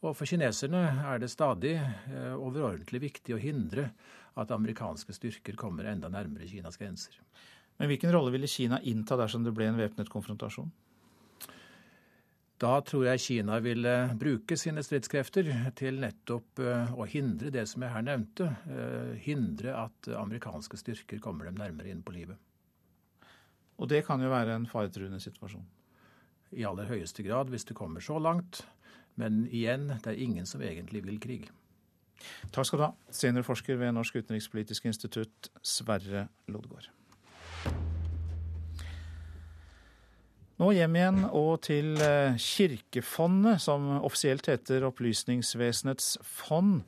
Og for kineserne er det stadig eh, overordentlig viktig å hindre at amerikanske styrker kommer enda nærmere Kinas grenser. Men hvilken rolle ville Kina innta dersom det ble en væpnet konfrontasjon? Da tror jeg Kina vil bruke sine stridskrefter til nettopp eh, å hindre det som jeg her nevnte. Eh, hindre at amerikanske styrker kommer dem nærmere inn på livet. Og det kan jo være en faretruende situasjon? I aller høyeste grad, hvis det kommer så langt. Men igjen, det er ingen som egentlig vil krig. Takk skal du ha, seniorforsker ved Norsk utenrikspolitisk institutt, Sverre Lodgaard. Nå hjem igjen og til eh, Kirkefondet, som offisielt heter Opplysningsvesenets fond.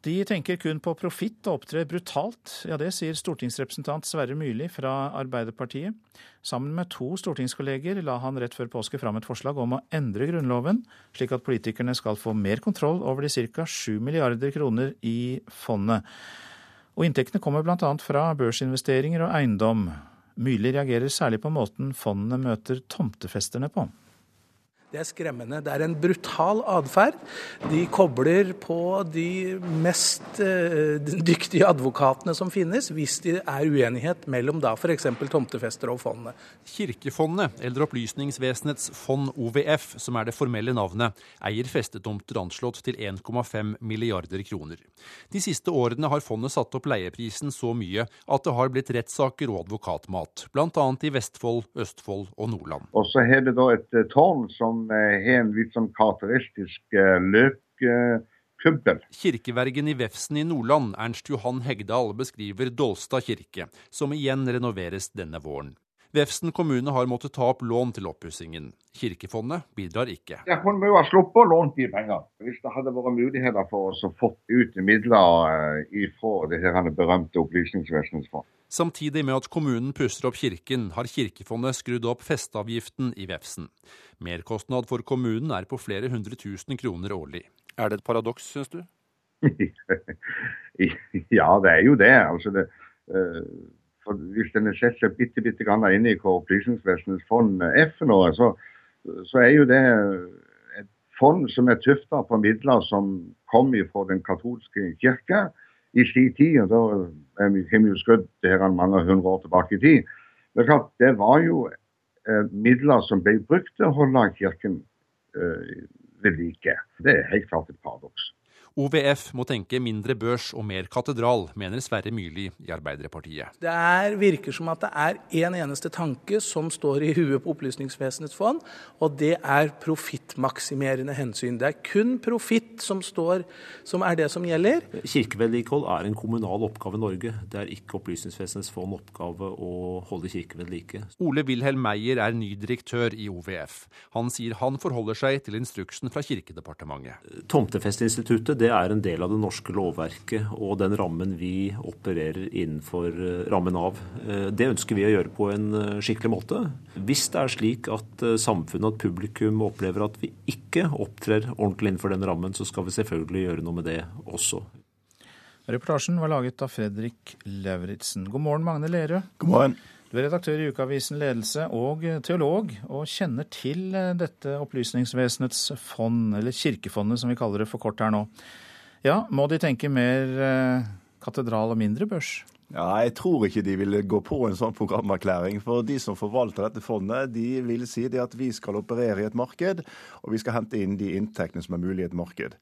De tenker kun på profitt og opptrer brutalt. Ja, det sier stortingsrepresentant Sverre Myrli fra Arbeiderpartiet. Sammen med to stortingskolleger la han rett før påske fram et forslag om å endre Grunnloven, slik at politikerne skal få mer kontroll over de ca. 7 milliarder kroner i fondet. Og inntektene kommer bl.a. fra børsinvesteringer og eiendom. Myrli reagerer særlig på måten fondene møter tomtefesterne på. Det er skremmende. Det er en brutal atferd. De kobler på de mest uh, dyktige advokatene som finnes, hvis det er uenighet mellom da f.eks. tomtefester og fondet. Kirkefondet, eller Opplysningsvesenets fond OVF, som er det formelle navnet, eier festetomter anslått til 1,5 milliarder kroner. De siste årene har fondet satt opp leieprisen så mye at det har blitt rettssaker og advokatmat, bl.a. i Vestfold, Østfold og Nordland. Og så har det da et eh, tårn som har en litt sånn karakteristisk eh, løkkubbel. Kirkevergen i Vefsn i Nordland, Ernst Johan Hegdal, beskriver Dolstad kirke, som igjen renoveres denne våren. Vefsn kommune har måttet ta opp lån til oppussingen. Kirkefondet bidrar ikke. Jeg kunne vi jo ha sluppet å låne de penger. Hvis det hadde vært muligheter for oss å få ut midler ifra det her berømte Opplysningsvesenets fond. Samtidig med at kommunen pusser opp kirken, har Kirkefondet skrudd opp festeavgiften i Vefsn. Merkostnad for kommunen er på flere hundre tusen kroner årlig. Er det et paradoks, syns du? ja, det er jo det. Altså det uh, for Hvis en setter seg bitte, bitte grann inn i hva Opplysningsvesenets fond er for noe, så, så er jo det et fond som er tufta på midler som kom fra den katolske kirke i sin tid. og Da har vi jo her mange hundre år tilbake i tid. Det, klart, det var jo eh, midler som ble brukt til å holde kirken eh, ved like. Det er helt klart et paradoks. OVF må tenke mindre børs og mer katedral, mener Sverre Myrli i Arbeiderpartiet. Det er, virker som at det er én en eneste tanke som står i huet på Opplysningsvesenets fond, og det er profittmaksimerende hensyn. Det er kun profitt som, som er det som gjelder. Kirkevedlikehold er en kommunal oppgave i Norge. Det er ikke Opplysningsvesenets fond oppgave å holde kirken ved like. Ole Wilhelm Meyer er ny direktør i OVF. Han sier han forholder seg til instruksen fra Kirkedepartementet. Tomtefesteinstituttet det er en del av det norske lovverket og den rammen vi opererer innenfor eh, rammen av. Eh, det ønsker vi å gjøre på en eh, skikkelig måte. Hvis det er slik at samfunnet, at publikum opplever at vi ikke opptrer ordentlig innenfor den rammen, så skal vi selvfølgelig gjøre noe med det også. Reportasjen var laget av Fredrik Lauritzen. God morgen, Magne Lerøe. God morgen. Du er redaktør i ukeavisen Ledelse og teolog, og kjenner til dette Opplysningsvesenets fond, eller Kirkefondet som vi kaller det for kort her nå. Ja, må de tenke mer eh, katedral og mindre børs? Ja, Jeg tror ikke de vil gå på en sånn programerklæring. For de som forvalter dette fondet, de vil si at vi skal operere i et marked, og vi skal hente inn de inntektene som er mulig i et marked.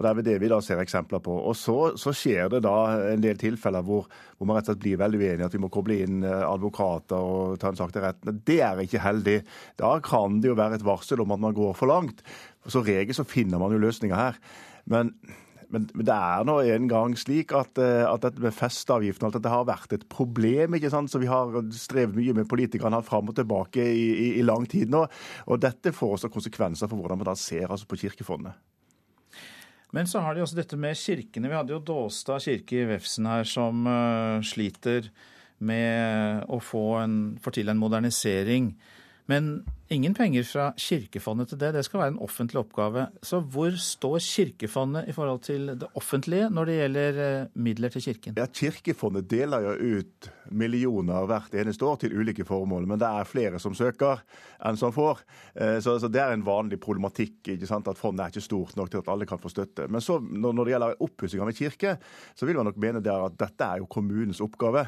Og Det er det vi da ser eksempler på. Og så, så skjer det da en del tilfeller hvor, hvor, man rett og slett blir veldig uenig, at vi må koble inn eh, advokater og ta en sak til retten. Det er ikke heldig. Da kan det jo være et varsel om at man går for langt. Så regel så finner man jo løsninger her. Men men, det er nå en gang slik at, eh, at dette med festeavgiften alt dette har vært et problem. ikke sant? Så Vi har strevet mye med politikerne fram og tilbake i, i, i, lang tid nå. Og dette får også konsekvenser for hvordan man da ser altså, på kirkefondet. Men så har de også dette med kirkene. Vi hadde jo Dåstad kirke i Vefsn her som uh, sliter med å få til en modernisering. Men ingen penger fra Kirkefondet til det. Det skal være en offentlig oppgave. Så hvor står Kirkefondet i forhold til det offentlige når det gjelder eh, midler til Kirken? Ja, Kirkefondet deler jo ut millioner hvert eneste år til ulike formål, men det er flere som søker enn som får. Eh, så, så det er en vanlig problematikk ikke sant? at fondet er ikke stort nok til at alle kan få støtte. Men så, når det gjelder oppussing av en kirke, så vil man nok mene der at dette er jo kommunens oppgave.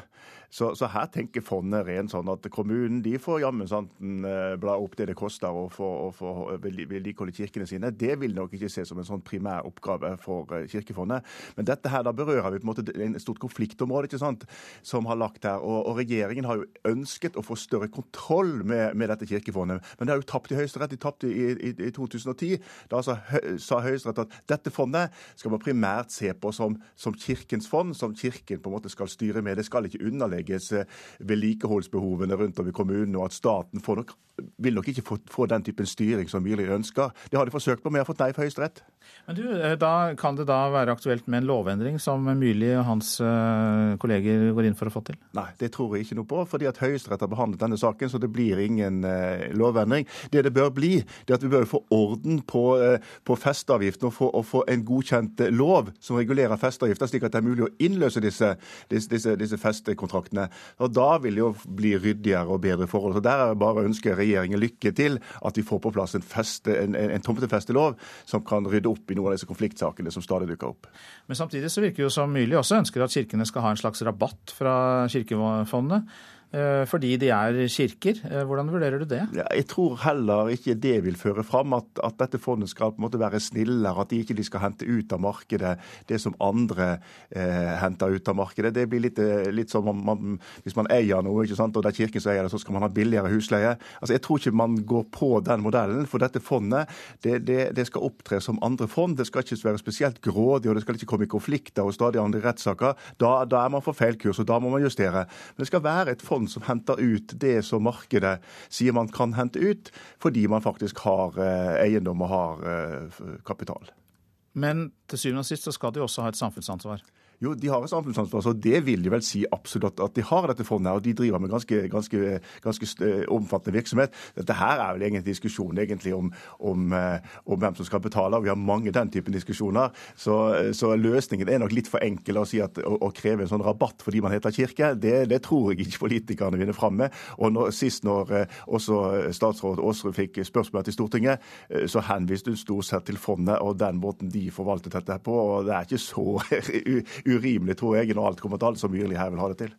Så, så her tenker fondet rent sånn at kommunen de får jammen sant, eh, bla opp det det koster å få vedlikeholde kirkene sine. Det vil nok ikke ses som en sånn primær oppgave for eh, Kirkefondet. Men dette her, da berører vi på en måte en stort konfliktområde ikke sant, som har lagt her. Og, og regjeringen har jo ønsket å få større kontroll med, med dette Kirkefondet. Men det har jo tapt i Høyesterett. De tapte i, i, i, 2010. Da altså, sa Høyesterett at dette fondet skal man primært se på som, som Kirkens fond, som Kirken på en måte skal styre med. Det skal ikke underlegges eh, vedlikeholdsbehovene rundt om i kommunene, og at staten får nok, vil nok ikke få, få, den typen styring som Myrli ønsker. Det har de forsøkt på, men har fått nei fra Høyesterett. Men du, eh, da Kan det da være aktuelt med en lovendring som Myrli og hans uh, kolleger går inn for å få til? Nei, det tror jeg ikke noe på, fordi at Høyesterett har behandlet denne saken, så det blir ingen eh, lovendring. Det det bør bli, det er at vi bør få orden på, eh, på festeavgiften og få, og få, en godkjent lov som regulerer festeavgifter, slik at det er mulig å innløse disse, disse, disse, disse festekontraktene. Og Da vil det jo bli ryddigere og bedre forhold. Så Der er det bare å ønske regjeringen lykke til at vi får på plass en, feste, en, en, en tomtefestelov som kan rydde opp i noen av disse konfliktsakene som stadig dukker opp. Men samtidig så virker det jo som Myrli også ønsker at kirkene skal ha en slags rabatt fra Kirkefondet. Eh, fordi de er kirker. Eh, hvordan vurderer du det? Ja, jeg tror heller ikke det vil føre fram at, at, dette fondet skal på en måte være snillere. At de ikke de skal hente ut av markedet det som andre eh, henter ut av markedet. Det blir litt, eh, litt som om man, hvis man eier noe, ikke sant? og det er kirken som eier det, så skal man ha billigere husleie. Altså, Jeg tror ikke man går på den modellen. For dette fondet det, det, det skal opptre som andre fond. Det skal ikke være spesielt grådig, og det skal ikke komme i konflikter og stadig andre rettssaker. Da, da er man på feil kurs, og da må man justere. Men det skal være et fond fond som henter ut det som markedet sier man kan hente ut, fordi man faktisk har eiendom og har kapital. Men til syvende og sist så skal de også ha et samfunnsansvar? Jo, de har et samfunnsansvar, så det vil jo vel si absolutt at de har dette fondet. Og de driver med ganske, ganske, ganske omfattende virksomhet. Dette her er vel egentlig en diskusjon egentlig om, om, eh, om, hvem som skal betale. Vi har mange den typen diskusjoner. Så, så løsningen er nok litt for enkel å, si at, å, å, kreve en sånn rabatt fordi man heter kirke. Det, det tror jeg ikke politikerne vinner fram med. Og når, sist når eh, også statsråd Aasrud fikk spørsmål til Stortinget, eh, så henviste hun stort sett til fondet og den måten de forvaltet dette på. og Det er ikke så urimelig, tror jeg, når alt kommer til alt, som Myrli her vil ha det til.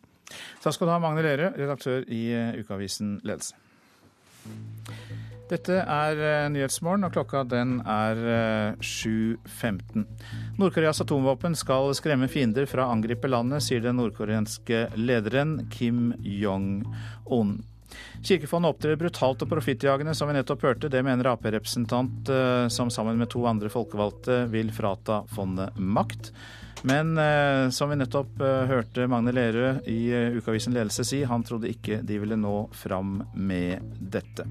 Takk skal du ha, Magne Lerøe, redaktør i eh, ukeavisen Ledelse. Dette er eh, Nyhetsmorgen, og klokka den er 7.15. Nordkoreas Nord-Koreas atomvåpen skal skremme fiender fra å angripe landet, sier den nordkoreanske lederen Kim Jong-un. Kirkefondet opptrer brutalt og profittjagende, som vi nettopp hørte. Det mener Ap-representant som sammen med to andre folkevalgte vil frata fondet makt. Men eh, som vi nettopp eh, hørte Magne Lerøe i eh, Ukeavisen Ledelse si, han trodde ikke de ville nå fram med dette.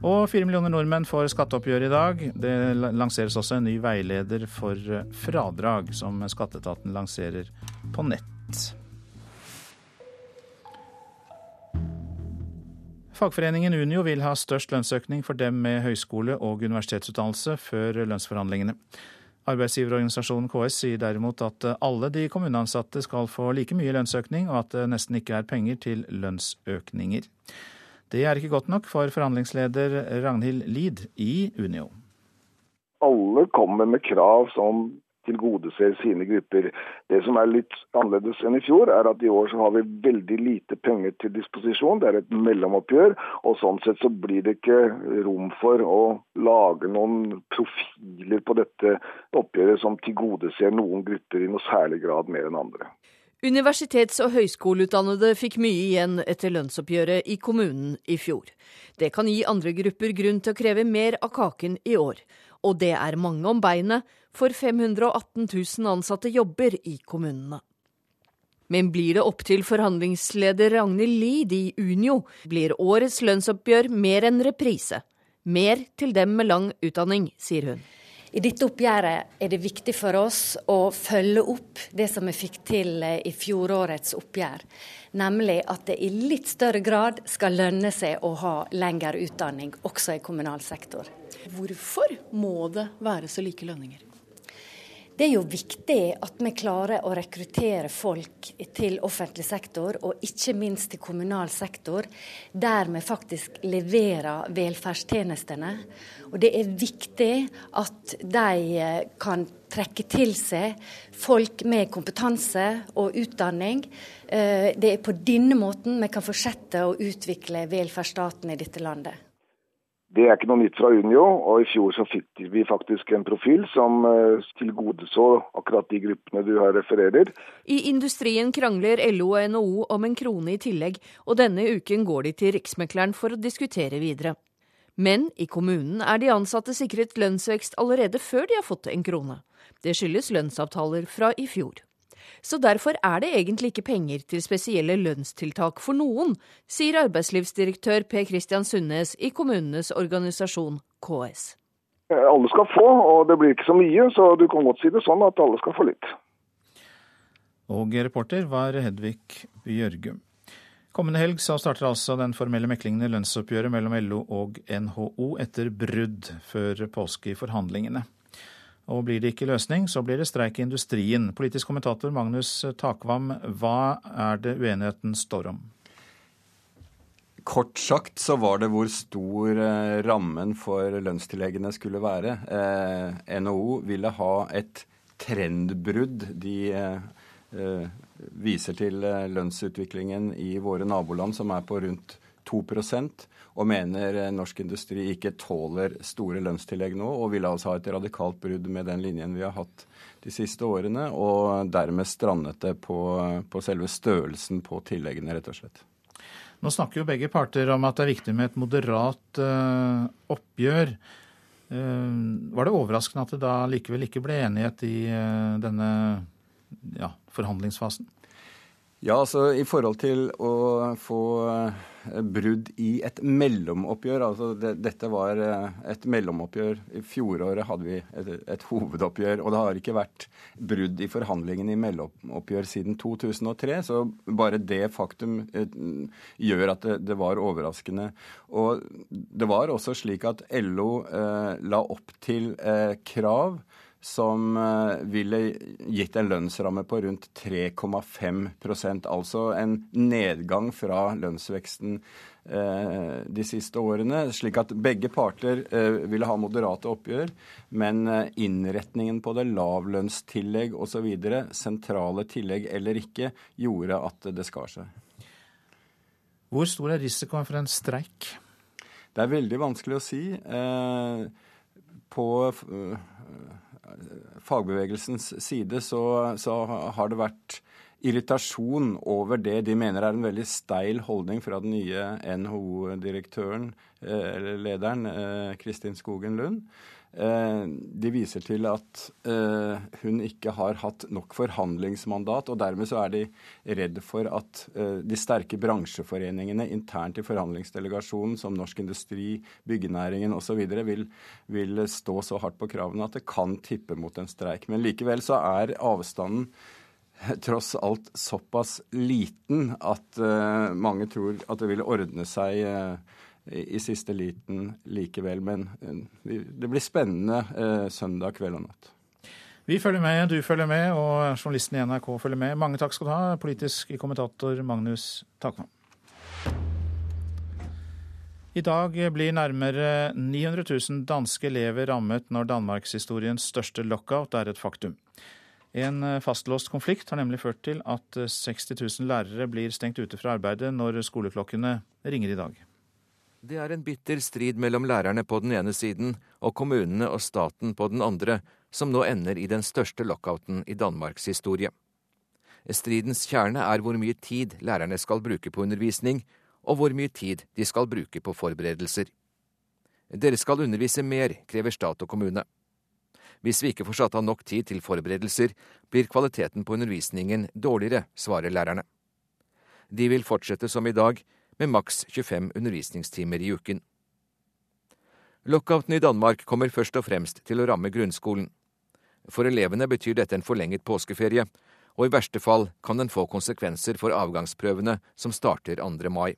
Og fire millioner nordmenn får skatteoppgjør i dag. Det lanseres også en ny veileder for eh, fradrag, som skatteetaten lanserer på nett. Fagforeningen Unio vil ha størst lønnsøkning for dem med høyskole- og universitetsutdannelse før lønnsforhandlingene. Arbeidsgiverorganisasjonen KS sier derimot at alle de kommuneansatte skal få like mye lønnsøkning, og at det nesten ikke er penger til lønnsøkninger. Det er ikke godt nok for forhandlingsleder Ragnhild Lid i Unio. Alle kommer med krav som tilgodeser sine grupper. Det som er litt annerledes enn i fjor, er at i år så har vi veldig lite penger til disposisjon. Det er et mellomoppgjør, og sånn sett så blir det ikke rom for å lage noen profiler på dette oppgjøret som tilgodeser noen grupper i noe særlig grad mer enn andre. Universitets- og høyskoleutdannede fikk mye igjen etter lønnsoppgjøret i kommunen i fjor. Det kan gi andre grupper grunn til å kreve mer av kaken i år. Og det er mange om beinet, for 518 000 ansatte jobber i kommunene. Men blir det opp til forhandlingsleder Ragnhild Lid i Unio, blir årets lønnsoppgjør mer enn reprise. Mer til dem med lang utdanning, sier hun. I dette oppgjøret er det viktig for oss å følge opp det som vi fikk til eh, i fjorårets oppgjør. Nemlig at det i litt større grad skal lønne seg å ha lengre utdanning, også i kommunal sektor. Hvorfor må det være så like lønninger? Det er jo viktig at vi klarer å rekruttere folk til offentlig sektor, og ikke minst til kommunal sektor, der vi faktisk leverer velferdstjenestene. Og det er viktig at de eh, kan trekke til seg folk med kompetanse og utdanning. Eh, det er på denne måten vi kan fortsette å utvikle velferdsstaten i dette landet. Det er ikke noe nytt fra Unio, og i fjor så fikk vi faktisk en profil som eh, tilgodeså akkurat de gruppene du her refererer. I industrien krangler LO og NHO om en krone i tillegg, og denne uken går de til Riksmekleren for å diskutere videre. Men i kommunen er de ansatte sikret lønnsvekst allerede før de har fått en krone. Det skyldes lønnsavtaler fra i fjor. Så derfor er det egentlig ikke penger til spesielle lønnstiltak for noen, sier arbeidslivsdirektør Per Christian Sundnes i kommunenes organisasjon KS. Alle skal få, og det blir ikke så mye, så du kan godt si det sånn at alle skal få litt. Og reporter var Hedvig Bjørgum. Kommende helg så starter altså den formelle meklingen i lønnsoppgjøret mellom LO og NHO etter brudd før påske i forhandlingene. Og blir det ikke løsning, så blir det streik i industrien. Politisk kommentator Magnus Takvam, hva er det uenigheten står om? Kort sagt så var det hvor stor eh, rammen for lønnstilleggene skulle være. Eh, NHO ville ha et trendbrudd. De eh, eh viser til eh, lønnsutviklingen i våre naboland som er på rundt 2 og mener eh, norsk industri ikke tåler store lønnstillegg nå, og vil altså ha et radikalt brudd med den linjen vi har hatt de siste årene, og dermed strandet det på, på selve størrelsen på tilleggene, rett og slett. Nå snakker jo begge parter om at det er viktig med et moderat uh, oppgjør. Uh, var det overraskende at det da likevel ikke ble enighet i uh, denne ja, forhandlingsfasen? Ja, altså i forhold til å få Eh, brudd i et mellomoppgjør. Altså det, dette var eh, et mellomoppgjør. I fjoråret hadde vi et, et, hovedoppgjør. Og det har ikke vært brudd i forhandlingene i mellomoppgjør siden 2003. Så bare det faktum eh, gjør at det, det var overraskende. Og det var også slik at LO eh, la opp til eh, krav som eh, ville gitt en lønnsramme på rundt 3,5% altså en nedgang fra lønnsveksten eh, de siste årene. Slik at begge parter eh, ville ha moderate oppgjør, men innretningen på det, lavlønnstillegg osv., sentrale tillegg eller ikke, gjorde at det skar seg. Hvor stor er risikoen for en streik? Det er veldig vanskelig å si. På fagbevegelsens side så, så, har det vært irritasjon over det de mener er en veldig steil holdning fra den nye NHO-direktøren, eh, eller lederen, eh, Kristin Skogen Lund. Eh, de viser til at eh, hun ikke har hatt nok forhandlingsmandat, og dermed så er de redd for at eh, de sterke bransjeforeningene internt i forhandlingsdelegasjonen, som Norsk Industri, byggenæringen osv., vil, vil stå så hardt på kravene at det kan tippe mot en streik. Men likevel så er avstanden tross alt såpass liten at mange tror at det vil ordne seg i siste liten likevel. Men eh, det blir spennende eh, søndag kveld og natt. Vi følger med, du følger med, og journalisten i NRK følger med. Mange takk skal du ha, politisk kommentator Magnus Takvam. I dag blir nærmere 900 000 danske elever rammet når danmarkshistoriens største lockout er et faktum. En fastlåst konflikt har nemlig ført til at 60 000 lærere blir stengt ute fra arbeidet når skoleklokkene ringer i dag. Det er en bitter strid mellom lærerne på den ene siden og kommunene og staten på den andre, som nå ender i den største lockouten i Danmarks historie. Stridens kjerne er hvor mye tid lærerne skal bruke på undervisning, og hvor mye tid de skal bruke på forberedelser. Dere skal undervise mer, krever stat og kommune. Hvis vi ikke får satt av nok tid til forberedelser, blir kvaliteten på undervisningen dårligere, svarer lærerne. De vil fortsette som i dag, med maks 25 undervisningstimer i uken. Lockouten i Danmark kommer først og fremst til å ramme grunnskolen. For elevene betyr dette en forlenget påskeferie, og i verste fall kan den få konsekvenser for avgangsprøvene som starter 2. mai.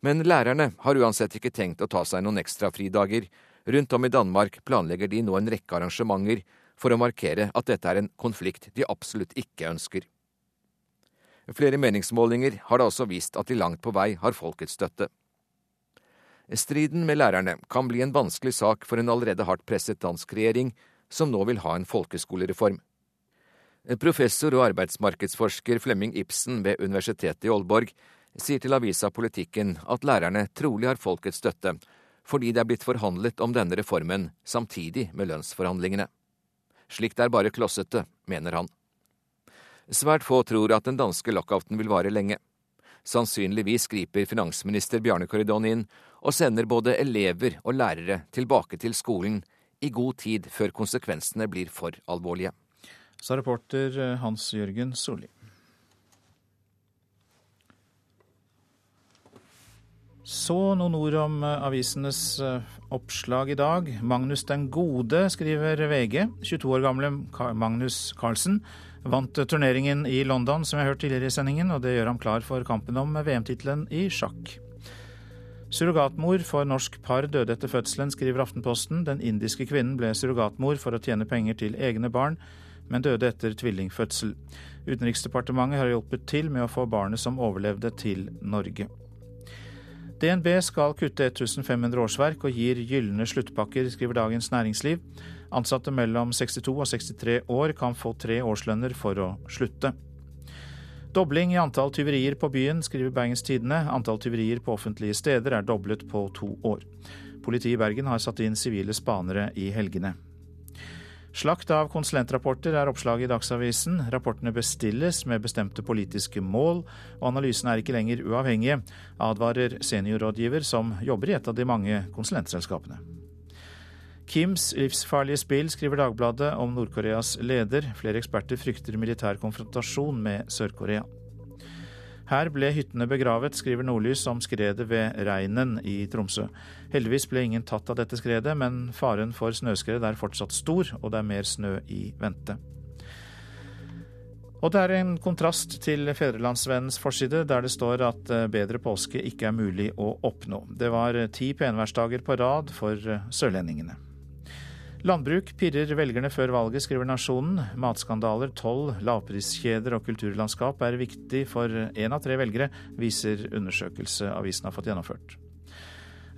Men lærerne har uansett ikke tenkt å ta seg noen ekstra fridager. Rundt om i Danmark planlegger de nå en rekke arrangementer for å markere at dette er en konflikt de absolutt ikke ønsker. Flere meningsmålinger har da også vist at de langt på vei har folkets støtte. Striden med lærerne kan bli en vanskelig sak for en allerede hardt presset dansk regjering, som nå vil ha en folkeskolereform. Professor og arbeidsmarkedsforsker Flemming Ibsen ved Universitetet i Aalborg sier til avisa Politikken at lærerne trolig har folkets støtte, fordi det er blitt forhandlet om denne reformen samtidig med lønnsforhandlingene. Slikt er bare klossete, mener han. Svært få tror at den danske lockouten vil vare lenge. Sannsynligvis griper finansminister Bjarne Corridon inn og sender både elever og lærere tilbake til skolen i god tid før konsekvensene blir for alvorlige. Sa reporter eh, Hans Jørgen Solli. Så noen ord om eh, avisenes eh, oppslag i dag. Magnus den gode, skriver VG. 22 år gamle Magnus Carlsen Vant turneringen i London, som jeg har hørt tidligere i sendingen, og det gjør ham klar for kampen om VM-tittelen i sjakk. Surrogatmor for norsk par døde etter fødselen, skriver Aftenposten. Den indiske kvinnen ble surrogatmor for å tjene penger til egne barn, men døde etter tvillingfødsel. Utenriksdepartementet har hjulpet til med å få barnet som overlevde, til Norge. DNB skal kutte 1500 årsverk og gir gylne sluttpakker, skriver Dagens Næringsliv. Ansatte mellom 62 og 63 år kan få tre årslønner for å slutte. Dobling i antall tyverier på byen, skriver Bergens Tidende. Antall tyverier på offentlige steder er doblet på to år. Politiet i Bergen har satt inn sivile spanere i helgene. Slakt av konsulentrapporter er oppslaget i Dagsavisen. Rapportene bestilles med bestemte politiske mål, og analysene er ikke lenger uavhengige, advarer seniorrådgiver som jobber i et av de mange konsulentselskapene. Kims livsfarlige spill, skriver Dagbladet om Nord-Koreas leder. Flere eksperter frykter militær konfrontasjon med Sør-Korea. Her ble hyttene begravet, skriver Nordlys om skredet ved Reinen i Tromsø. Heldigvis ble ingen tatt av dette skredet, men faren for snøskred er fortsatt stor, og det er mer snø i vente. Og det er en kontrast til Fedrelandsvennens forside, der det står at eh, bedre påske ikke er mulig å oppnå. Det var ti penværsdager på rad for eh, sørlendingene. Landbruk pirrer velgerne før valget, skriver Nasjonen. Matskandaler, toll, lavpriskjeder og kulturlandskap er viktig for én av tre velgere, viser undersøkelse avisen har fått gjennomført.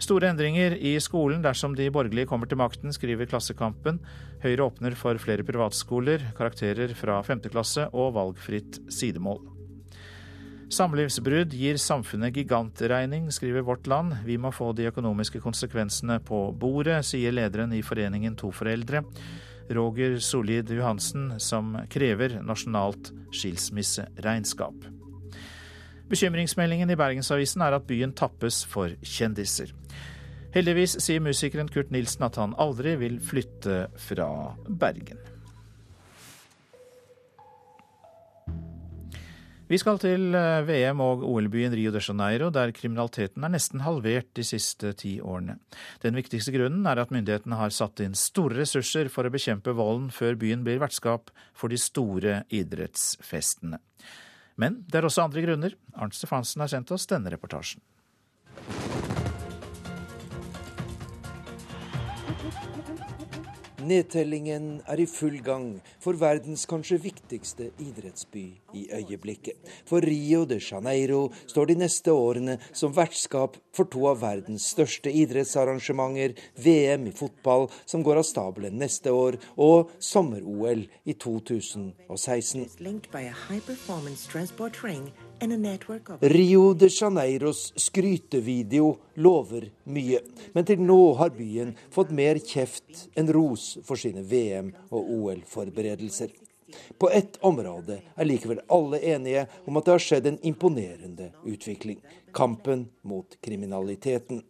Store endringer i skolen dersom de borgerlige kommer til makten, skriver Klassekampen. Høyre åpner for flere privatskoler, karakterer fra femte klasse og valgfritt sidemål. Samlivsbrudd gir samfunnet gigantregning, skriver Vårt Land. Vi må få de økonomiske konsekvensene på bordet, sier lederen i foreningen To foreldre, Roger Solid Johansen, som krever nasjonalt skilsmisseregnskap. Bekymringsmeldingen i Bergensavisen er at byen tappes for kjendiser. Heldigvis sier musikeren Kurt Nilsen at han aldri vil flytte fra Bergen. Vi skal til eh, VM og OL-byen Rio de Janeiro, der kriminaliteten er nesten halvert de siste ti årene. Den viktigste grunnen er at myndighetene har satt inn store ressurser for å bekjempe volden før byen blir vertskap for de store idrettsfestene. Men det er også andre grunner. Arnt Stefansen har sendt oss denne reportasjen. Nedtellingen er i full gang for verdens kanskje viktigste idrettsby i øyeblikket. For Rio de Janeiro står de neste årene som vertskap for to av verdens største idrettsarrangementer, VM i fotball, som går av stabelen neste år, og sommer-OL i 2016. Rio de Janeiros skrytevideo lover mye, men til nå har byen fått mer kjeft enn ros for sine VM- og OL-forberedelser. På ett område er likevel alle enige om at det har skjedd en imponerende utvikling kampen mot kriminaliteten.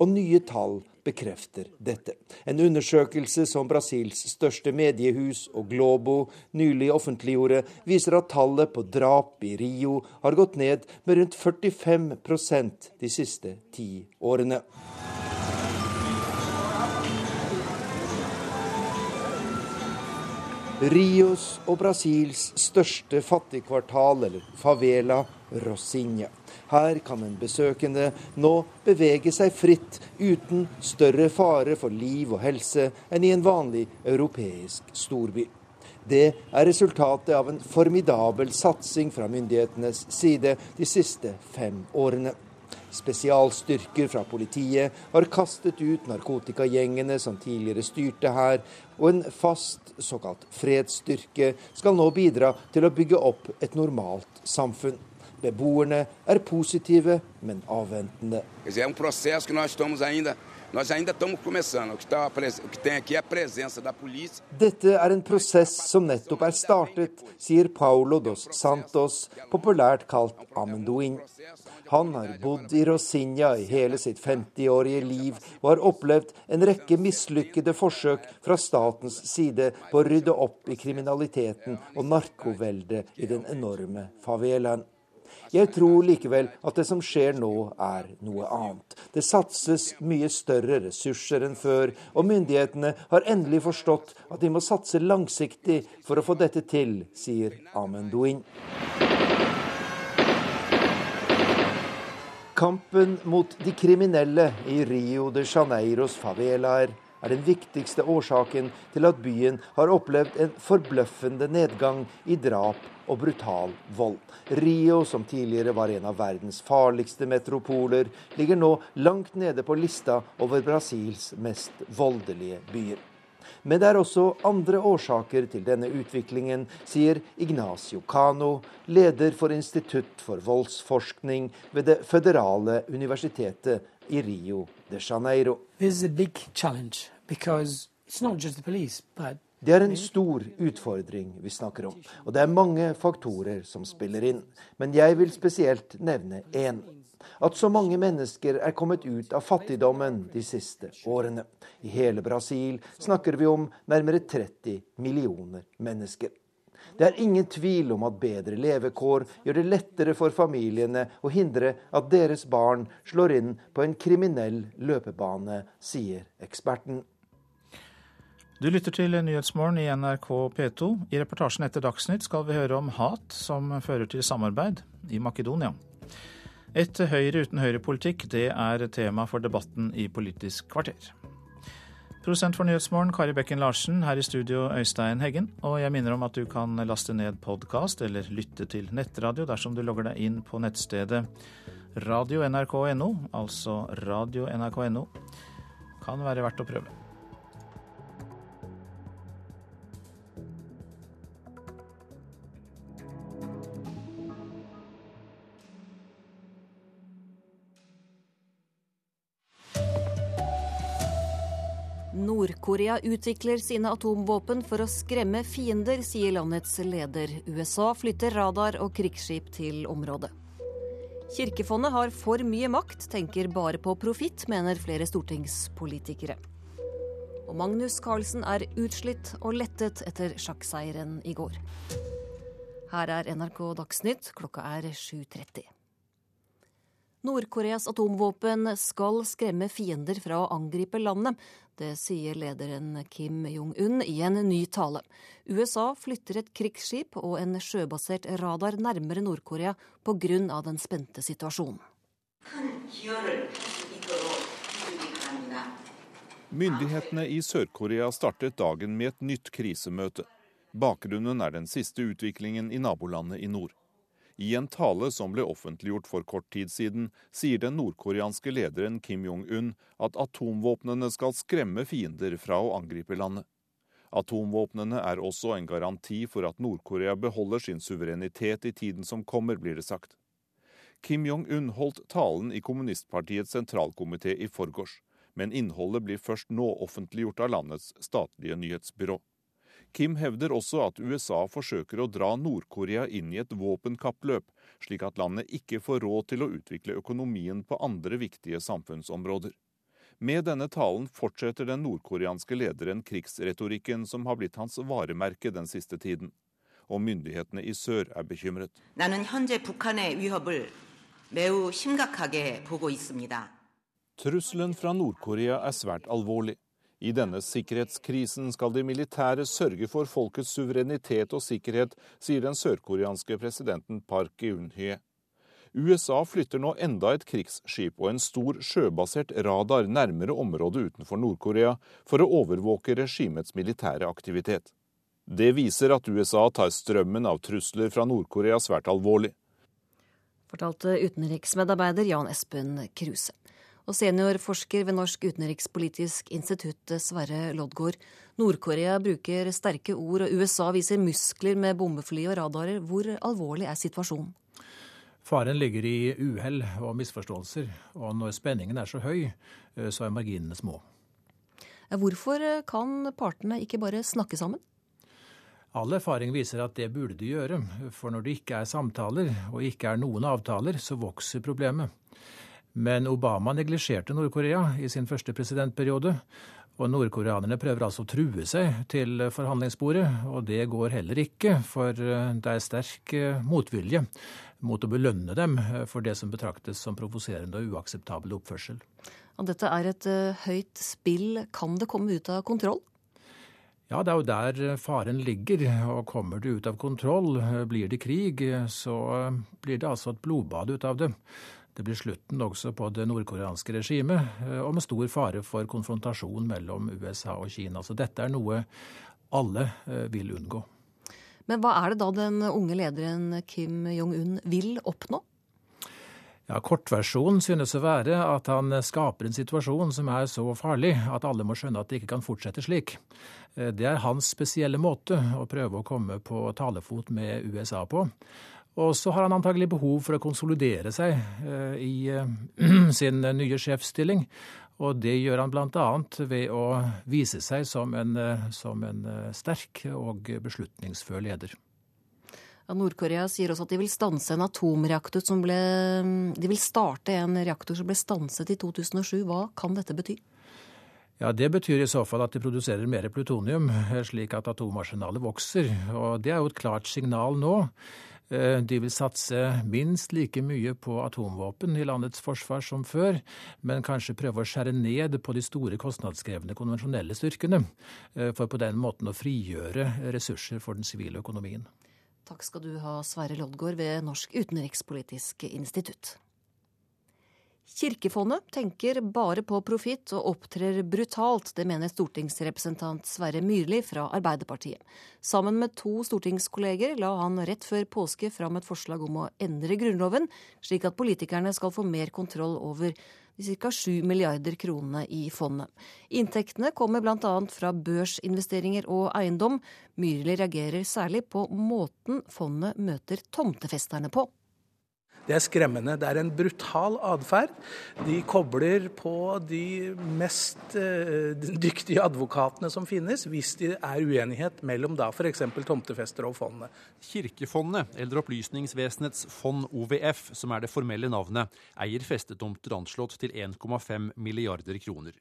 Og nye tall bekrefter dette. En undersøkelse som Brasils største mediehus og Globo nylig offentliggjorde, viser at tallet på drap i Rio har gått ned med rundt 45% de siste ti årene. Rios og Brasils største fattigkvartal, eller favela, Rosinha. Her kan en besøkende nå bevege seg fritt uten større fare for liv og helse enn i en vanlig europeisk storby. Det er resultatet av en formidabel satsing fra myndighetenes side de siste fem årene. Spesialstyrker fra politiet har kastet ut narkotikagjengene som tidligere styrte her, og en fast såkalt fredsstyrke skal nå bidra til å bygge opp et normalt samfunn. Beboerne er positive, men avventende. Det er um. Dette er en prosess som nettopp er startet, sier Paulo dos Santos, populært kalt Amendoin. Han har bodd i Rosinja i hele sitt 50-årige liv og har opplevd en rekke mislykkede forsøk fra statens side på å rydde opp i kriminaliteten og narkoveldet i den enorme favelaen. Jeg tror likevel at det som skjer nå, er noe annet. Det satses mye større ressurser enn før, og myndighetene har endelig forstått at de må satse langsiktig for å få dette til, sier Amendouin. Kampen mot de kriminelle i Rio de Janeiros favelaer er den viktigste årsaken til at byen har opplevd en forbløffende nedgang i drap og brutal vold. Rio, som tidligere var en av verdens farligste metropoler, ligger nå langt nede på lista over Brasils mest voldelige byer. Men det er også andre årsaker til denne utviklingen, sier Ignacio Cano, leder for Institutt for voldsforskning ved det føderale universitetet i Rio de Janeiro. Det er en stor utfordring vi snakker om, og det er mange faktorer som spiller inn. Men jeg vil spesielt nevne én. At så mange mennesker er kommet ut av fattigdommen de siste årene. I hele Brasil snakker vi om nærmere 30 millioner mennesker. Det er ingen tvil om at bedre levekår gjør det lettere for familiene å hindre at deres barn slår inn på en kriminell løpebane, sier eksperten. Du lytter til Nyhetsmorgen i NRK P2. I reportasjen etter Dagsnytt skal vi høre om hat som fører til samarbeid i Makedonia. Et Høyre uten høyrepolitikk, det er tema for debatten i Politisk kvarter. Produsent for Nyhetsmorgen, Kari Bekken Larsen. Her i studio, Øystein Heggen. Og jeg minner om at du kan laste ned podkast eller lytte til nettradio dersom du logger deg inn på nettstedet radio.nrk.no, altså radio.nrk.no. Kan være verdt å prøve. Nord-Korea utvikler sine atomvåpen for å skremme fiender, sier landets leder. USA flytter radar og krigsskip til området. Kirkefondet har for mye makt, tenker bare på profitt, mener flere stortingspolitikere. Og Magnus Carlsen er utslitt og lettet etter sjakkseieren i går. Her er NRK Dagsnytt, klokka er 7.30. Nord-Koreas atomvåpen skal skremme fiender fra å angripe landet. Det sier lederen Kim Jong-un i en ny tale. USA flytter et krigsskip og en sjøbasert radar nærmere Nord-Korea pga. den spente situasjonen. Myndighetene i Sør-Korea startet dagen med et nytt krisemøte. Bakgrunnen er den siste utviklingen i nabolandet i nord. I en tale som ble offentliggjort for kort tid siden, sier den nordkoreanske lederen Kim Jong-un at atomvåpnene skal skremme fiender fra å angripe landet. Atomvåpnene er også en garanti for at Nord-Korea beholder sin suverenitet i tiden som kommer, blir det sagt. Kim Jong-un holdt talen i kommunistpartiets sentralkomité i forgårs, men innholdet blir først nå offentliggjort av landets statlige nyhetsbyrå. Kim hevder også at USA forsøker å dra Nord-Korea inn i et våpenkappløp, slik at landet ikke får råd til å utvikle økonomien på andre viktige samfunnsområder. Med denne talen fortsetter den nordkoreanske lederen krigsretorikken som har blitt hans varemerke den siste tiden. Og myndighetene i sør er bekymret. Trusselen fra Nord-Korea er svært alvorlig. I denne sikkerhetskrisen skal de militære sørge for folkets suverenitet og sikkerhet, sier den sørkoreanske presidenten Park Geun-hye. USA flytter nå enda et krigsskip og en stor sjøbasert radar nærmere området utenfor Nord-Korea for å overvåke regimets militære aktivitet. Det viser at USA tar strømmen av trusler fra Nord-Korea svært alvorlig. Fortalte utenriksmedarbeider Jan Espen Kruse. Og seniorforsker ved Norsk utenrikspolitisk institutt, Sverre Loddgaard. Nord-Korea bruker sterke ord, og USA viser muskler med bombefly og radarer. Hvor alvorlig er situasjonen? Faren ligger i uhell og misforståelser, og når spenningen er så høy, eh, så er marginene små. Hvorfor eh, kan partene ikke bare snakke sammen? All erfaring viser at det burde de gjøre, for når det ikke er samtaler og ikke er noen avtaler, så vokser problemet. Men Obama neglisjerte Nord-Korea i sin første presidentperiode. Og nordkoreanerne prøver altså å true seg til forhandlingsbordet, og det går heller ikke, for eh, det er sterk eh, motvilje mot å belønne dem eh, for det som betraktes som provoserende og uakseptabel oppførsel. Og dette er et høyt spill. Kan det komme ut av kontroll? Ja, det er jo der faren ligger. Og kommer det ut av kontroll, blir det krig, så blir det altså et blodbad ut av det. Det blir slutten også på det nordkoreanske regimet, eh, og med stor fare for konfrontasjon mellom USA og Kina. Så dette er noe alle eh, vil unngå. Men hva er det da den unge lederen Kim Jong-un vil oppnå? Ja, Kortversjonen synes å være at han skaper en situasjon som er så farlig at alle må skjønne at det ikke kan fortsette slik. Eh, det er hans spesielle måte å prøve å komme på talefot med USA på. Og så har han antagelig behov for å konsolidere seg eh, i eh, sin nye sjefsstilling. Og det gjør han bl.a. ved å vise seg som en, eh, som en sterk og beslutningsfør leder. Nord-Korea sier også at de vil stanse en atomreaktor som ble De vil starte en reaktor som ble stanset i 2007. Hva kan dette bety? Ja, Det betyr i så fall at de produserer mer plutonium, slik at atomarsenalet vokser. Og det er jo et klart signal nå. Eh, de vil satse minst like mye på atomvåpen i landets forsvar som før, men kanskje prøve å skjære ned på de store kostnadskrevende konvensjonelle styrkene, eh, for på den måten å frigjøre ressurser for den sivile økonomien. Takk skal du ha, Sverre Loddgaard ved Norsk utenrikspolitisk institutt. Kirkefondet tenker bare på profitt og opptrer brutalt. Det mener stortingsrepresentant Sverre Myrli fra Arbeiderpartiet. Sammen med to stortingskolleger la han rett før påske fram et forslag om å endre Grunnloven, slik at politikerne skal få mer kontroll over de ca. 7 milliarder kronene i fondet. Inntektene kommer bl.a. fra børsinvesteringer og eiendom. Myrli reagerer særlig på måten fondet møter tomtefesterne på. Det er skremmende. Det er en brutal atferd. De kobler på de mest uh, dyktige advokatene som finnes, hvis det er uenighet mellom da f.eks. tomtefestere og fondet. Kirkefondet, eller Opplysningsvesenets fond OVF, som er det formelle navnet, eier festetomter anslått til 1,5 milliarder kroner.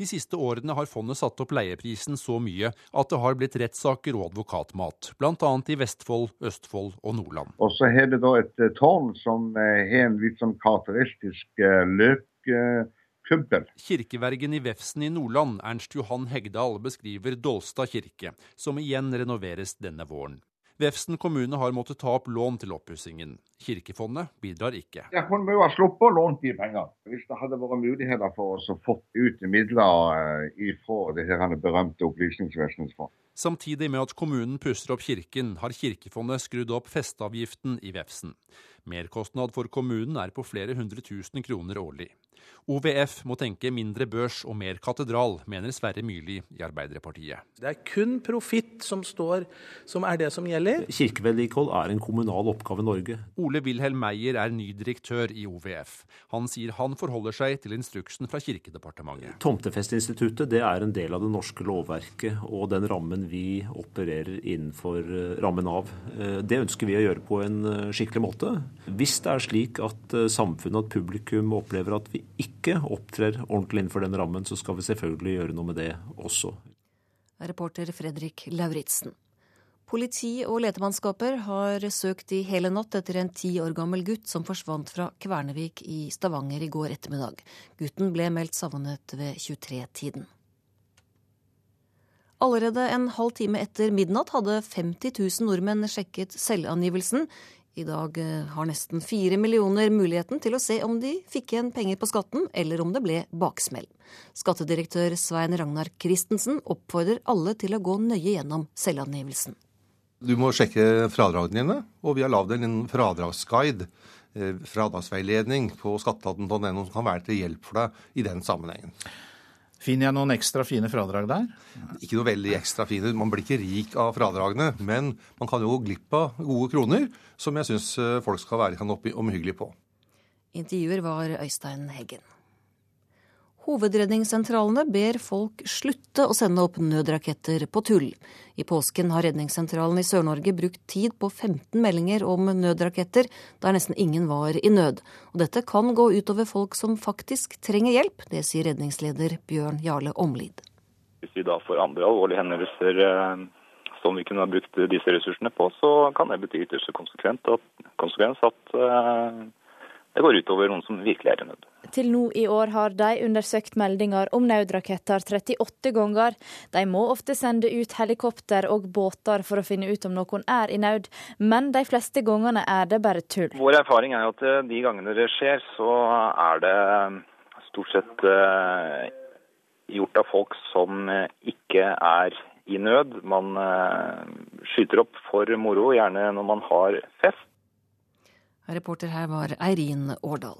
De siste årene har fondet satt opp leieprisen så mye at det har blitt rettssaker og advokatmat, bl.a. i Vestfold, Østfold og Nordland. Og så har det da et eh, tårn som har en litt sånn karakteristisk eh, løkkubbel. Kirkevergen i Vefsn i Nordland, Ernst Johan Hegdal, beskriver Dolstad kirke, som igjen renoveres denne våren. Vefsn kommune har måttet ta opp lån til oppussingen. Kirkefondet bidrar ikke. Ja, kunne må jo ha sluppet å låne de pengene. Hvis det hadde vært muligheter for oss å få ut midler ifra det her berømte Opplysningsvesenets fond. Samtidig med at kommunen pusser opp kirken, har Kirkefondet skrudd opp festeavgiften i Vefsn. Merkostnad for kommunen er på flere hundre tusen kroner årlig. OVF må tenke mindre børs og mer katedral, mener Sverre Myrli i Arbeiderpartiet. Det er kun profitt som står, som er det som gjelder. Kirkevedlikehold er en kommunal oppgave i Norge. Ole Wilhelm Meyer er ny direktør i OVF. Han sier han forholder seg til instruksen fra Kirkedepartementet. Tomtefestinstituttet det er en del av det norske lovverket og den rammen vi opererer innenfor eh, rammen av. Eh, det ønsker vi å gjøre på en eh, skikkelig måte. Hvis det er slik at samfunnet, at publikum opplever at vi ikke opptrer ordentlig innenfor den rammen, så skal vi selvfølgelig gjøre noe med det også. Reporter Fredrik Lauritzen. Politi og letemannskaper har søkt i hele natt etter en ti år gammel gutt som forsvant fra Kvernevik i Stavanger i går ettermiddag. Gutten ble meldt savnet ved 23-tiden. Allerede en halv time etter midnatt hadde 50 000 nordmenn sjekket selvangivelsen i dag eh, har nesten fire millioner muligheten til å se om de fikk igjen penger på skatten, eller om det ble baksmell. Skattedirektør Svein Ragnar Christensen oppfordrer alle til å gå nøye gjennom selvangivelsen. Du må sjekke fradragene dine, og vi har lagd en fradragsguide, eh, fradragsveiledning på skatteetaten.no som kan være til hjelp for deg i den sammenhengen. Finner jeg noen ekstra fine fradrag der? Ikke noe veldig ekstra fine. Man blir ikke rik av fradragene, men man kan jo gå glipp av gode kroner, som jeg syns eh, folk skal være kan omhyggelige på. Intervjuer var Øystein Heggen. Hovedredningssentralene ber folk slutte å sende opp nødraketter på tull. I påsken har redningssentralen i Sør-Norge brukt tid på 15 meldinger om nødraketter, der nesten ingen var i nød. Og dette kan gå utover folk som faktisk trenger hjelp, det sier redningsleder Bjørn Jarle Omlid. Hvis vi da får andre alvorlige hendelser eh, som vi kunne ha brukt disse ressursene på, så kan det bety ytterste konsekvens at eh, det går utover noen som virkelig er i nød. Til nå i år har de undersøkt meldinger om nødraketter 38 ganger. De må ofte sende ut helikopter og båter for å finne ut om noen er i nød, men de fleste gangene er det bare tull. Vår erfaring er at eh, de gangene det skjer, så er det eh, stort sett eh, gjort av folk som ikke er i nød. Man skyter opp for moro, gjerne når man har fest. Reporter her var Eirin Årdal.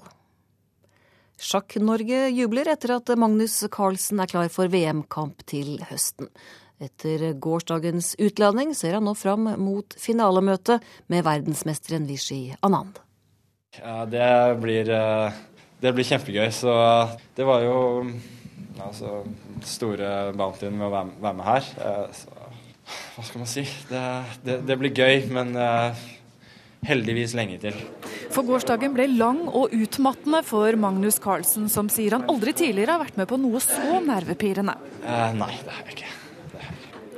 Sjakk-Norge jubler etter at Magnus Carlsen er klar for VM-kamp til høsten. Etter gårsdagens utladning ser han nå fram mot finalemøtet med verdensmesteren Vishy Anand. Ja, det blir, eh, det blir kjempegøy. Så det var jo altså, store bountyen med å være med her. Eh, så, hva skal man si? Det, det, det blir gøy, men eh, heldigvis lenge til. For gårsdagen ble lang og utmattende for Magnus Carlsen, som sier han aldri tidligere har vært med på noe så nervepirrende. Eh, nei, det har jeg ikke.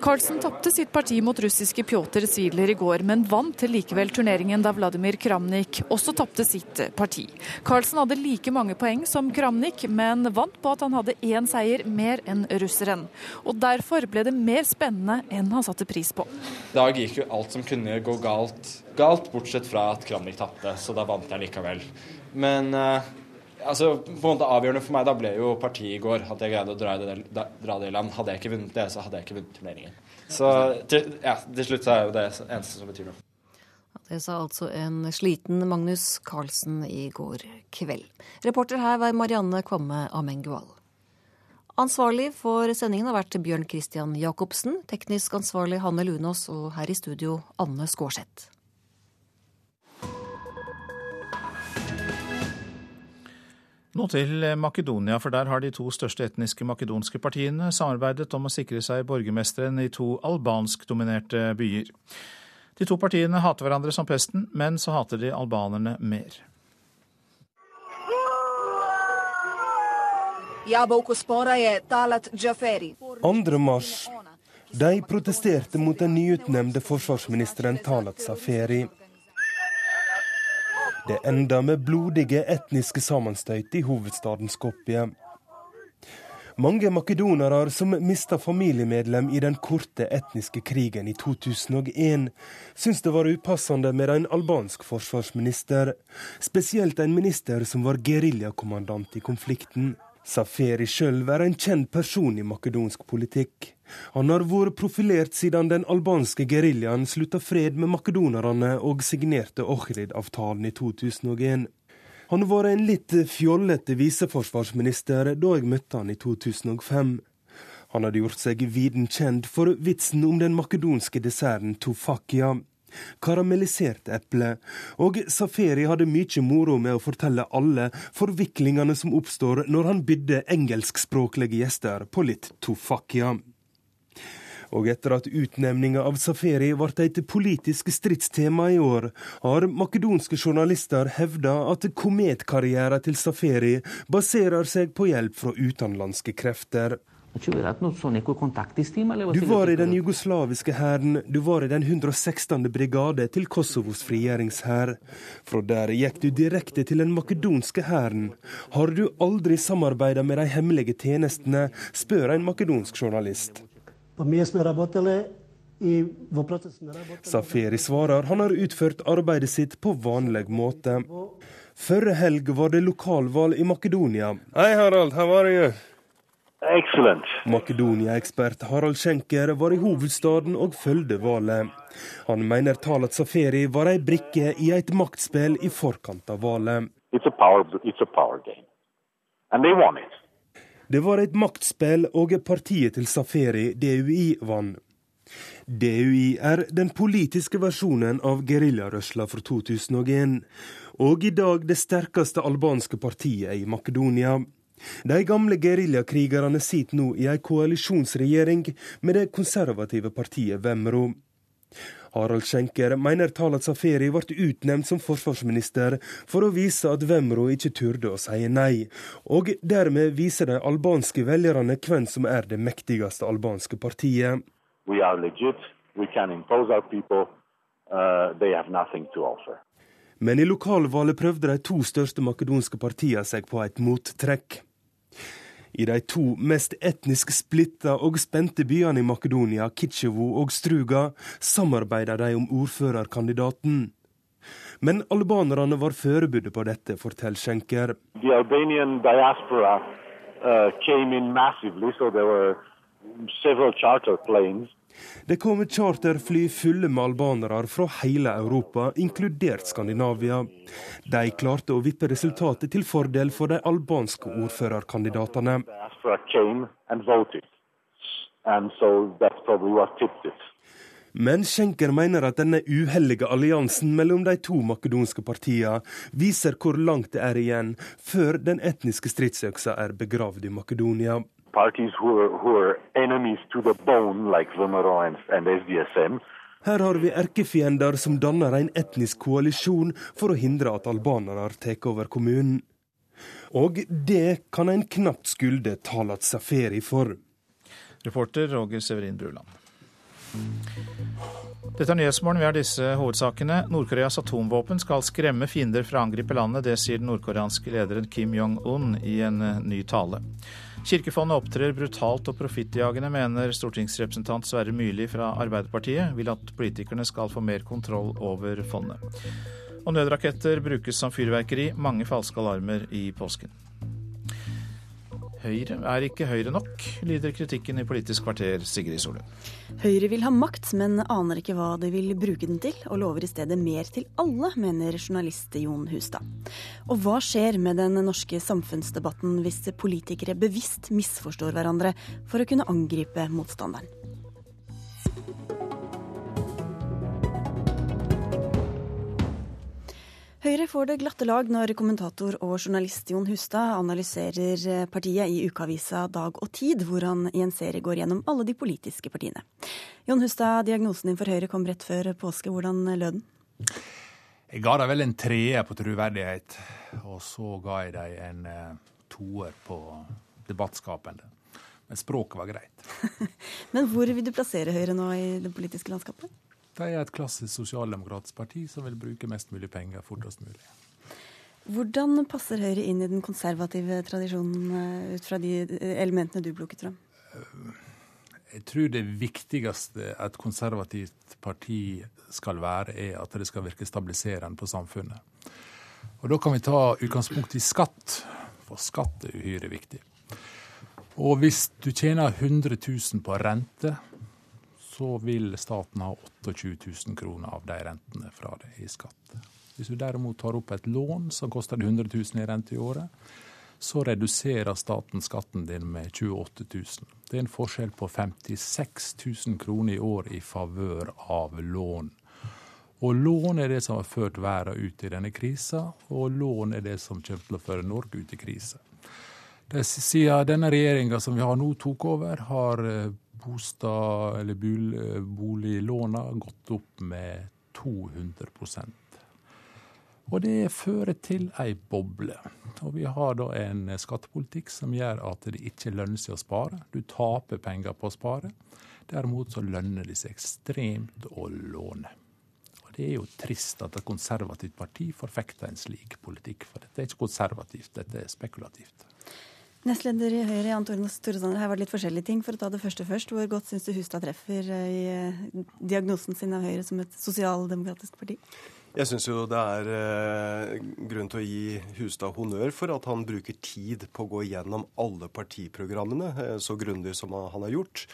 Carlsen tapte sitt parti mot russiske Pjotr Svidler i går, men vant likevel turneringen da Vladimir Kramnik også tapte sitt parti. Carlsen hadde like mange poeng som Kramnik, men vant på at han hadde én seier mer enn russeren. Og derfor ble det mer spennende enn han satte pris på. I dag gikk jo alt som kunne gå galt, galt bortsett fra at Kramnik tapte, så da vant jeg likevel. Men uh, altså, på en måte avgjørende for meg da ble jo partiet i går, at jeg greide å dra det, i land. Hadde jeg ikke vunnet det, så hadde jeg ikke vunnet turneringen. Så til, ja, til slutt så er jo det eneste som betyr noe. Det sa altså en sliten Magnus Carlsen i går kveld. Reporter her var Marianne Kvamme Amengual. Ansvarlig for sendingen har vært Bjørn Christian Jacobsen, teknisk ansvarlig Hanne Lunås og her i studio Anne Skårseth. Nå til Makedonia, for der har de to største etniske makedonske partiene samarbeidet om å sikre seg borgermesteren i to albanskdominerte byer. De to partiene hater hverandre som pesten, men så hater de albanerne mer. Andre mars. De protesterte mot den nyutnevnte forsvarsministeren Talat Saferi. Det enda med blodige etniske sammenstøyt i hovedstaden Skopje. Mange makedonere som mista familiemedlem i den korte etniske krigen i 2001, syns det var upassende med en albansk forsvarsminister, spesielt en minister som var geriljakommandant i konflikten. Saferi sjøl er en kjent person i makedonsk politikk. Han har vært profilert siden den albanske geriljaen slutta fred med makedonerne og signerte Ohrid-avtalen i 2001. Han var en litt fjollete viseforsvarsminister da jeg møtte han i 2005. Han hadde gjort seg viden kjent for vitsen om den makedonske desserten tofakia karamellisert eple, og Saferi hadde mye moro med å fortelle alle forviklingene som oppstår når han bydde engelskspråklige gjester på litt tofakia. Og etter at utnevninga av Saferi ble et politisk stridstema i år, har makedonske journalister hevda at kometkarrieren til Saferi baserer seg på hjelp fra utenlandske krefter. Du var i den jugoslaviske hæren, du var i den 116. brigade til Kosovos frigjøringshær. Fra der gikk du direkte til den makedonske hæren. Har du aldri samarbeida med de hemmelige tjenestene, spør en makedonsk journalist. Saferi svarer han har utført arbeidet sitt på vanlig måte. Førre helg var det lokalvalg i Makedonia. Hei, Harald. How are you? Excellent. Makedonia-ekspert Harald Schenker var i hovedstaden og fulgte valget. Han mener Talat Saferi var ei brikke i et maktspill i forkant av valget. Det var et maktspill, og partiet til Saferi, DUI, vant. DUI er den politiske versjonen av geriljarørsla fra 2001, og i dag det sterkeste albanske partiet i Makedonia. De gamle geriljakrigerne sitter nå i en koalisjonsregjering med det konservative partiet Vemro. Harald Schenker mener Talat Saferi ble utnevnt som forsvarsminister for å vise at Vemro ikke turde å si nei, og dermed viser de albanske velgerne hvem som er det mektigste albanske partiet. We are legit. We can impose our people. Uh, they have nothing to offer. Men i lokalvalget prøvde de to største makedonske partiene seg på et mottrekk. I de to mest etnisk splitta og spente byene i Makedonia, Kitsjevo og Struga, samarbeider de om ordførerkandidaten. Men albanerne var forberedt på dette, forteller Schenker. The Albanian diaspora uh, came in massively, so there were several charter. Det kom charterfly fulle med albanere fra hele Europa, inkludert Skandinavia. De klarte å vippe resultatet til fordel for de albanske ordførerkandidatene. Men Schenker mener at denne uheldige alliansen mellom de to makedonske partiene viser hvor langt det er igjen før den etniske stridsøksa er begravd i Makedonia parties who are, who are enemies to the bone, like VMRO and, and SDSM, Her har vi erkefiender som danner en etnisk koalisjon for å hindre at albanere tar over kommunen. Og det kan en knapt skulde talat seg ferie for. Reporter Roger Severin Bruland. Dette er Nyhetsmorgen. Vi har disse hovedsakene. Nord-Koreas atomvåpen skal skremme fiender fra å angripe landet. Det sier den nordkoreanske lederen Kim Jong-un i en eh, ny tale. Kirkefondet opptrer brutalt og profittjagende, mener stortingsrepresentant Sverre Myrli fra Arbeiderpartiet. Vil at politikerne skal få mer kontroll over fondet. Og nødraketter brukes som fyrverkeri. Mange falske alarmer i påsken. Høyre er ikke Høyre nok, lyder kritikken i Politisk kvarter, Sigrid Solund. Høyre vil ha makt, men aner ikke hva de vil bruke den til, og lover i stedet mer til alle, mener journalist Jon Hustad. Og hva skjer med den norske samfunnsdebatten hvis politikere bevisst misforstår hverandre for å kunne angripe motstanderen? Høyre får det glatte lag når kommentator og journalist Jon Hustad analyserer partiet i ukeavisa Dag og Tid, hvor han i en serie går gjennom alle de politiske partiene. Jon Hustad, diagnosen din for Høyre kom rett før påske. Hvordan lød den? Jeg ga dem vel en treer på troverdighet, og så ga jeg dem en uh, toer på debattskapende. Men språket var greit. Men hvor vil du plassere Høyre nå i det politiske landskapet? De er et klassisk sosialdemokratisk parti som vil bruke mest mulig penger fortest mulig. Hvordan passer Høyre inn i den konservative tradisjonen eh, ut fra de elementene du plukket fram? Jeg tror det viktigste et konservativt parti skal være, er at det skal virke stabiliserende på samfunnet. Og Da kan vi ta utgangspunkt i skatt, for skatt er uhyre viktig. Og hvis du tjener 100 000 på rente, så vil staten ha 28 000 kroner av de rentene fra det i skatt. Hvis du derimot tar opp et lån som koster 100 000 i rente i året, så reduserer staten skatten din med 28 000. Det er en forskjell på 56 000 kroner i år i favør av lån. Og lån er det som har ført verden ut i denne krisa, og lån er det som kommer til å føre Norge ut i krise. Siden denne regjeringa som vi har nå tok over, har eh, bostad, eller boliglåna gått opp med 200% Og det fører til ei boble. Og vi har da en skattepolitikk som gjør at det ikke lønner seg å spare. Du taper penger på å spare. Derimot så lønner det seg ekstremt å låne. Og Det er jo trist at et konservativt parti forfekter en slik politikk. For dette er ikke konservativt, dette er spekulativt. Nestleder i Høyre, Jan Tore Sanner, her var det litt forskjellige ting. For å ta det første først, hvor godt syns du Hustad treffer eh, i eh, diagnosen sin av Høyre som et sosialdemokratisk parti? Jeg syns jo det er eh, grunn til å gi Hustad honnør for at han bruker tid på å gå gjennom alle partiprogrammene så grundig som han har gjort.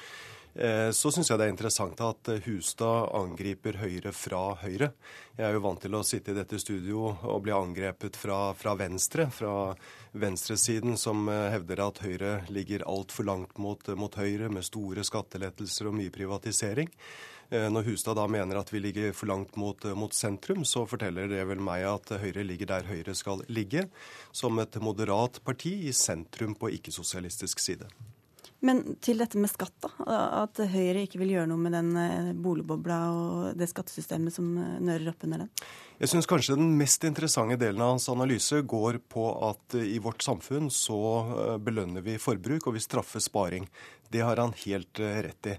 Eh, så syns jeg det er interessant at Hustad angriper Høyre fra Høyre. Jeg er jo vant til å sitte i dette studio og bli angrepet fra, fra venstre, fra venstresiden som eh, hevder at Høyre ligger altfor langt mot, mot Høyre, med store skattelettelser og mye privatisering. Eh, når Hustad da mener at vi ligger for langt mot, mot, sentrum, så forteller det vel meg at Høyre ligger der Høyre skal ligge, som et moderat parti i sentrum på ikke-sosialistisk side. Men til dette med skatt, da. At Høyre ikke vil gjøre noe med den eh, boligbobla og det skattesystemet som nører opp under den? Jeg syns kanskje den mest interessante delen av hans analyse går på at i vårt samfunn så eh, belønner vi forbruk, og vi straffer sparing. Det har han helt eh, rett i.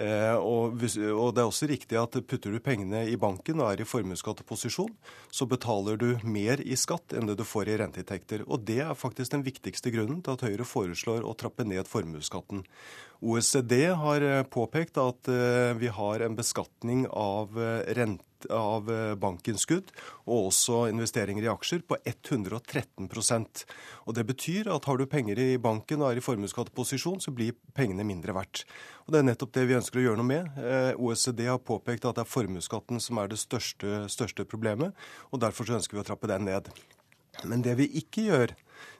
Eh, og, det er også riktig at putter du pengene i banken og er i formuesskatteposisjon, så betaler du mer i skatt enn det du får i renteinntekter. Og det er faktisk den viktigste grunnen til at Høyre foreslår å trappe ned formuesskatten. OECD har påpekt at vi har en beskatning av rente av eh, bankinnskudd og også investeringer i aksjer på 113% Og Det betyr at har du penger i banken og er i formuesskatteposisjon, så blir pengene mindre verdt. Og Det er nettopp det vi ønsker å gjøre noe med. Eh, OECD har påpekt at det er formuesskatten som er det største, største problemet, og derfor ønsker vi å trappe den ned. Men det vi ikke gjør,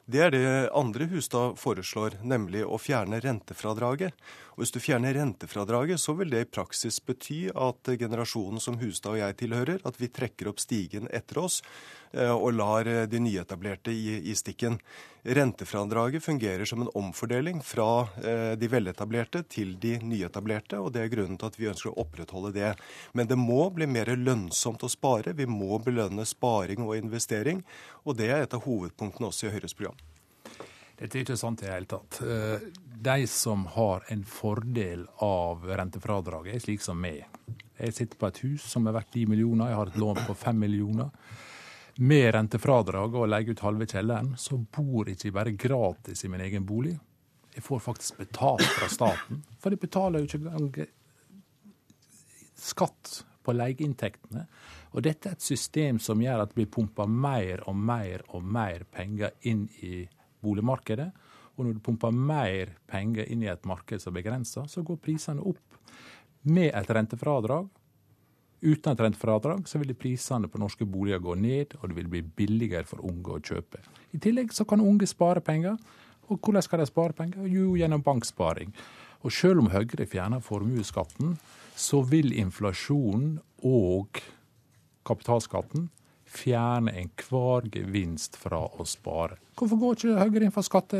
Det er det andre Hustad foreslår, nemlig å fjerne rentefradraget. Og Hvis du fjerner rentefradraget, så vil det i praksis bety at generasjonen som Hustad og jeg tilhører, at vi trekker opp stigen etter oss eh, og lar eh, de nyetablerte i, i stikken. Rentefradraget fungerer som en omfordeling fra eh, de veletablerte til de nyetablerte, og det er grunnen til at vi ønsker å opprettholde det. Men det må bli mer lønnsomt å spare. Vi må belønne sparing og investering, og det er et av hovedpunktene også i Høyres program. Dette er ikke sant i det hele tatt. Eh, de som har en fordel av rentefradraget, er slik som meg. Jeg sitter på et hus som er verdt 10 millioner, jeg har et lån på 5 millioner. Med rentefradrag og leie ut halve kjelleren, så bor jeg ikke bare gratis i min egen bolig. Jeg får faktisk betalt fra staten, for jeg betaler jo ikke skatt på leieinntektene. Og dette er et system som gjør at det blir pumpa mer og mer og mer penger inn i boligmarkedet. Og når du pumper mer penger inn i et marked som er begrensa, så går prisene opp. Med et rentefradrag, uten et rentefradrag, så vil prisene på norske boliger gå ned, og det vil bli billigere for unge å kjøpe. I tillegg så kan unge spare penger. Og hvordan skal de spare penger? Jo, gjennom banksparing. Og selv om Høyre fjerner formuesskatten, så vil inflasjonen og kapitalskatten fjerne enhver gevinst fra å spare. Hvorfor går ikke Høyre inn for skatte,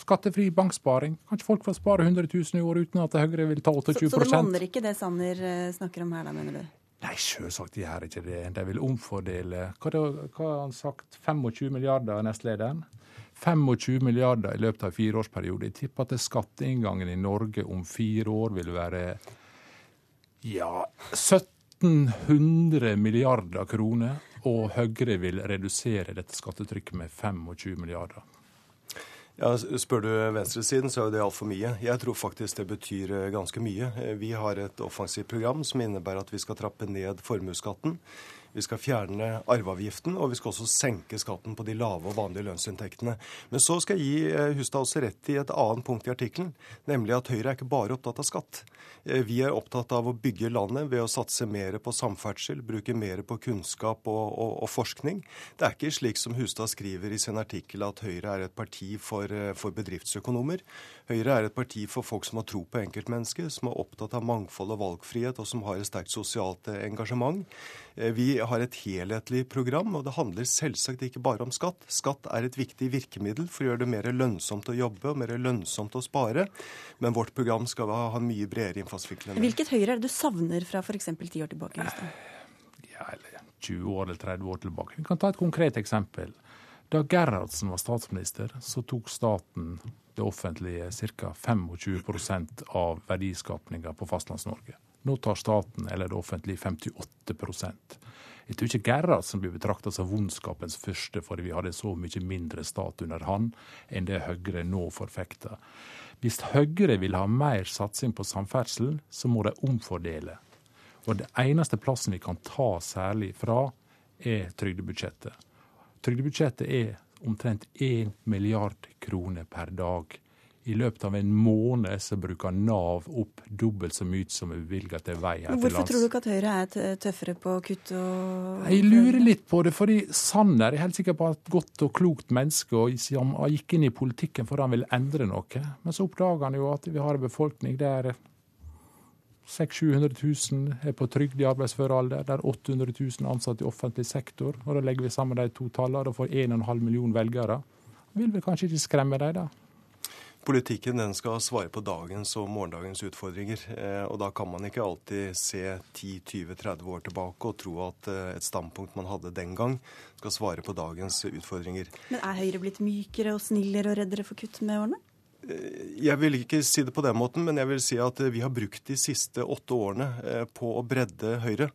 skattefri banksparing? Kan ikke folk få spare 100 000 i år uten at Høyre vil ta 28 Så, så det monner ikke det Sanner eh, snakker om her, da, mener du? Nei, selvsagt de gjør ikke det. De vil omfordele Hva, det, hva har han sagt? 25 milliarder, nestlederen? 25 milliarder i løpet av en fireårsperiode. Jeg tipper at skatteinngangen i Norge om fire år vil være ja, 1700 milliarder kroner. Og Høyre vil redusere dette skattetrykket med 25 milliarder. Ja, Spør du venstresiden, så er det altfor mye. Jeg tror faktisk det betyr eh, ganske mye. Eh, vi har et offensivt program som innebærer at vi skal trappe ned formuesskatten. Vi skal fjerne arveavgiften, og vi skal også senke skatten på de lave og vanlige lønnsinntektene. Men så skal jeg gi eh, Hustad også rett i et annet punkt i artikkelen, nemlig at Høyre er ikke bare opptatt av skatt. Eh, vi er opptatt av å bygge landet ved å satse mer på samferdsel, bruke mer på kunnskap og, og, og forskning. Det er ikke slik som Hustad skriver i sin artikkel at Høyre er et parti for, eh, for bedriftsøkonomer. Høyre er et parti for folk som har tro på enkeltmennesket, som er opptatt av mangfold og valgfrihet, og som har et sterkt sosialt engasjement. Vi har et helhetlig program, og det handler selvsagt ikke bare om skatt. Skatt er et viktig virkemiddel for å gjøre det mer lønnsomt å jobbe og mer lønnsomt å spare. Men vårt program skal ha en mye bredere innfallsvinkel Hvilket Høyre er det du savner fra f.eks. ti år tilbake? Ja, eller 20 år eller 30 år tilbake. Vi kan ta et konkret eksempel. Da Gerhardsen var statsminister, så tok staten, det offentlige, ca. 25% av verdiskapninga på Fastlands-Norge. Nå tar staten, eller det offentlige, 58% jeg tror ikke Gerhardsen blir betrakta som vondskapens første fordi vi hadde så mye mindre stat under han enn det Høyre nå forfekter. Hvis Høyre vil ha mer satsing på samferdsel, så må de omfordele. Og det eneste plassen vi kan ta særlig fra, er trygdebudsjettet. Trygdebudsjettet er omtrent 1 milliard kroner per dag. I løpet av en måned så bruker Nav opp dobbelt så mye som er bevilga til vei her til lands. Hvorfor tror du ikke at Høyre er tøffere på kutt og Jeg lurer litt på det, fordi Sanner er helt sikker på at godt og klokt menneske og gikk inn i politikken for han vil endre noe. Men så oppdager han jo at vi har en befolkning der 600 000 er på trygd i arbeidsfør alder. er 800 000 ansatte i offentlig sektor. Og Da legger vi sammen de to tallene og får 1,5 million velgere. Vil vi kanskje ikke skremme dem, da? Politikken den skal svare på dagens og morgendagens utfordringer. Eh, og Da kan man ikke alltid se 10-20-30 år tilbake og tro at eh, et standpunkt man hadde den gang, skal svare på dagens utfordringer. Men Er Høyre blitt mykere og snillere og reddere for kutt med årene? Eh, jeg vil ikke si det på den måten, men jeg vil si at vi har brukt de siste åtte årene på å bredde Høyre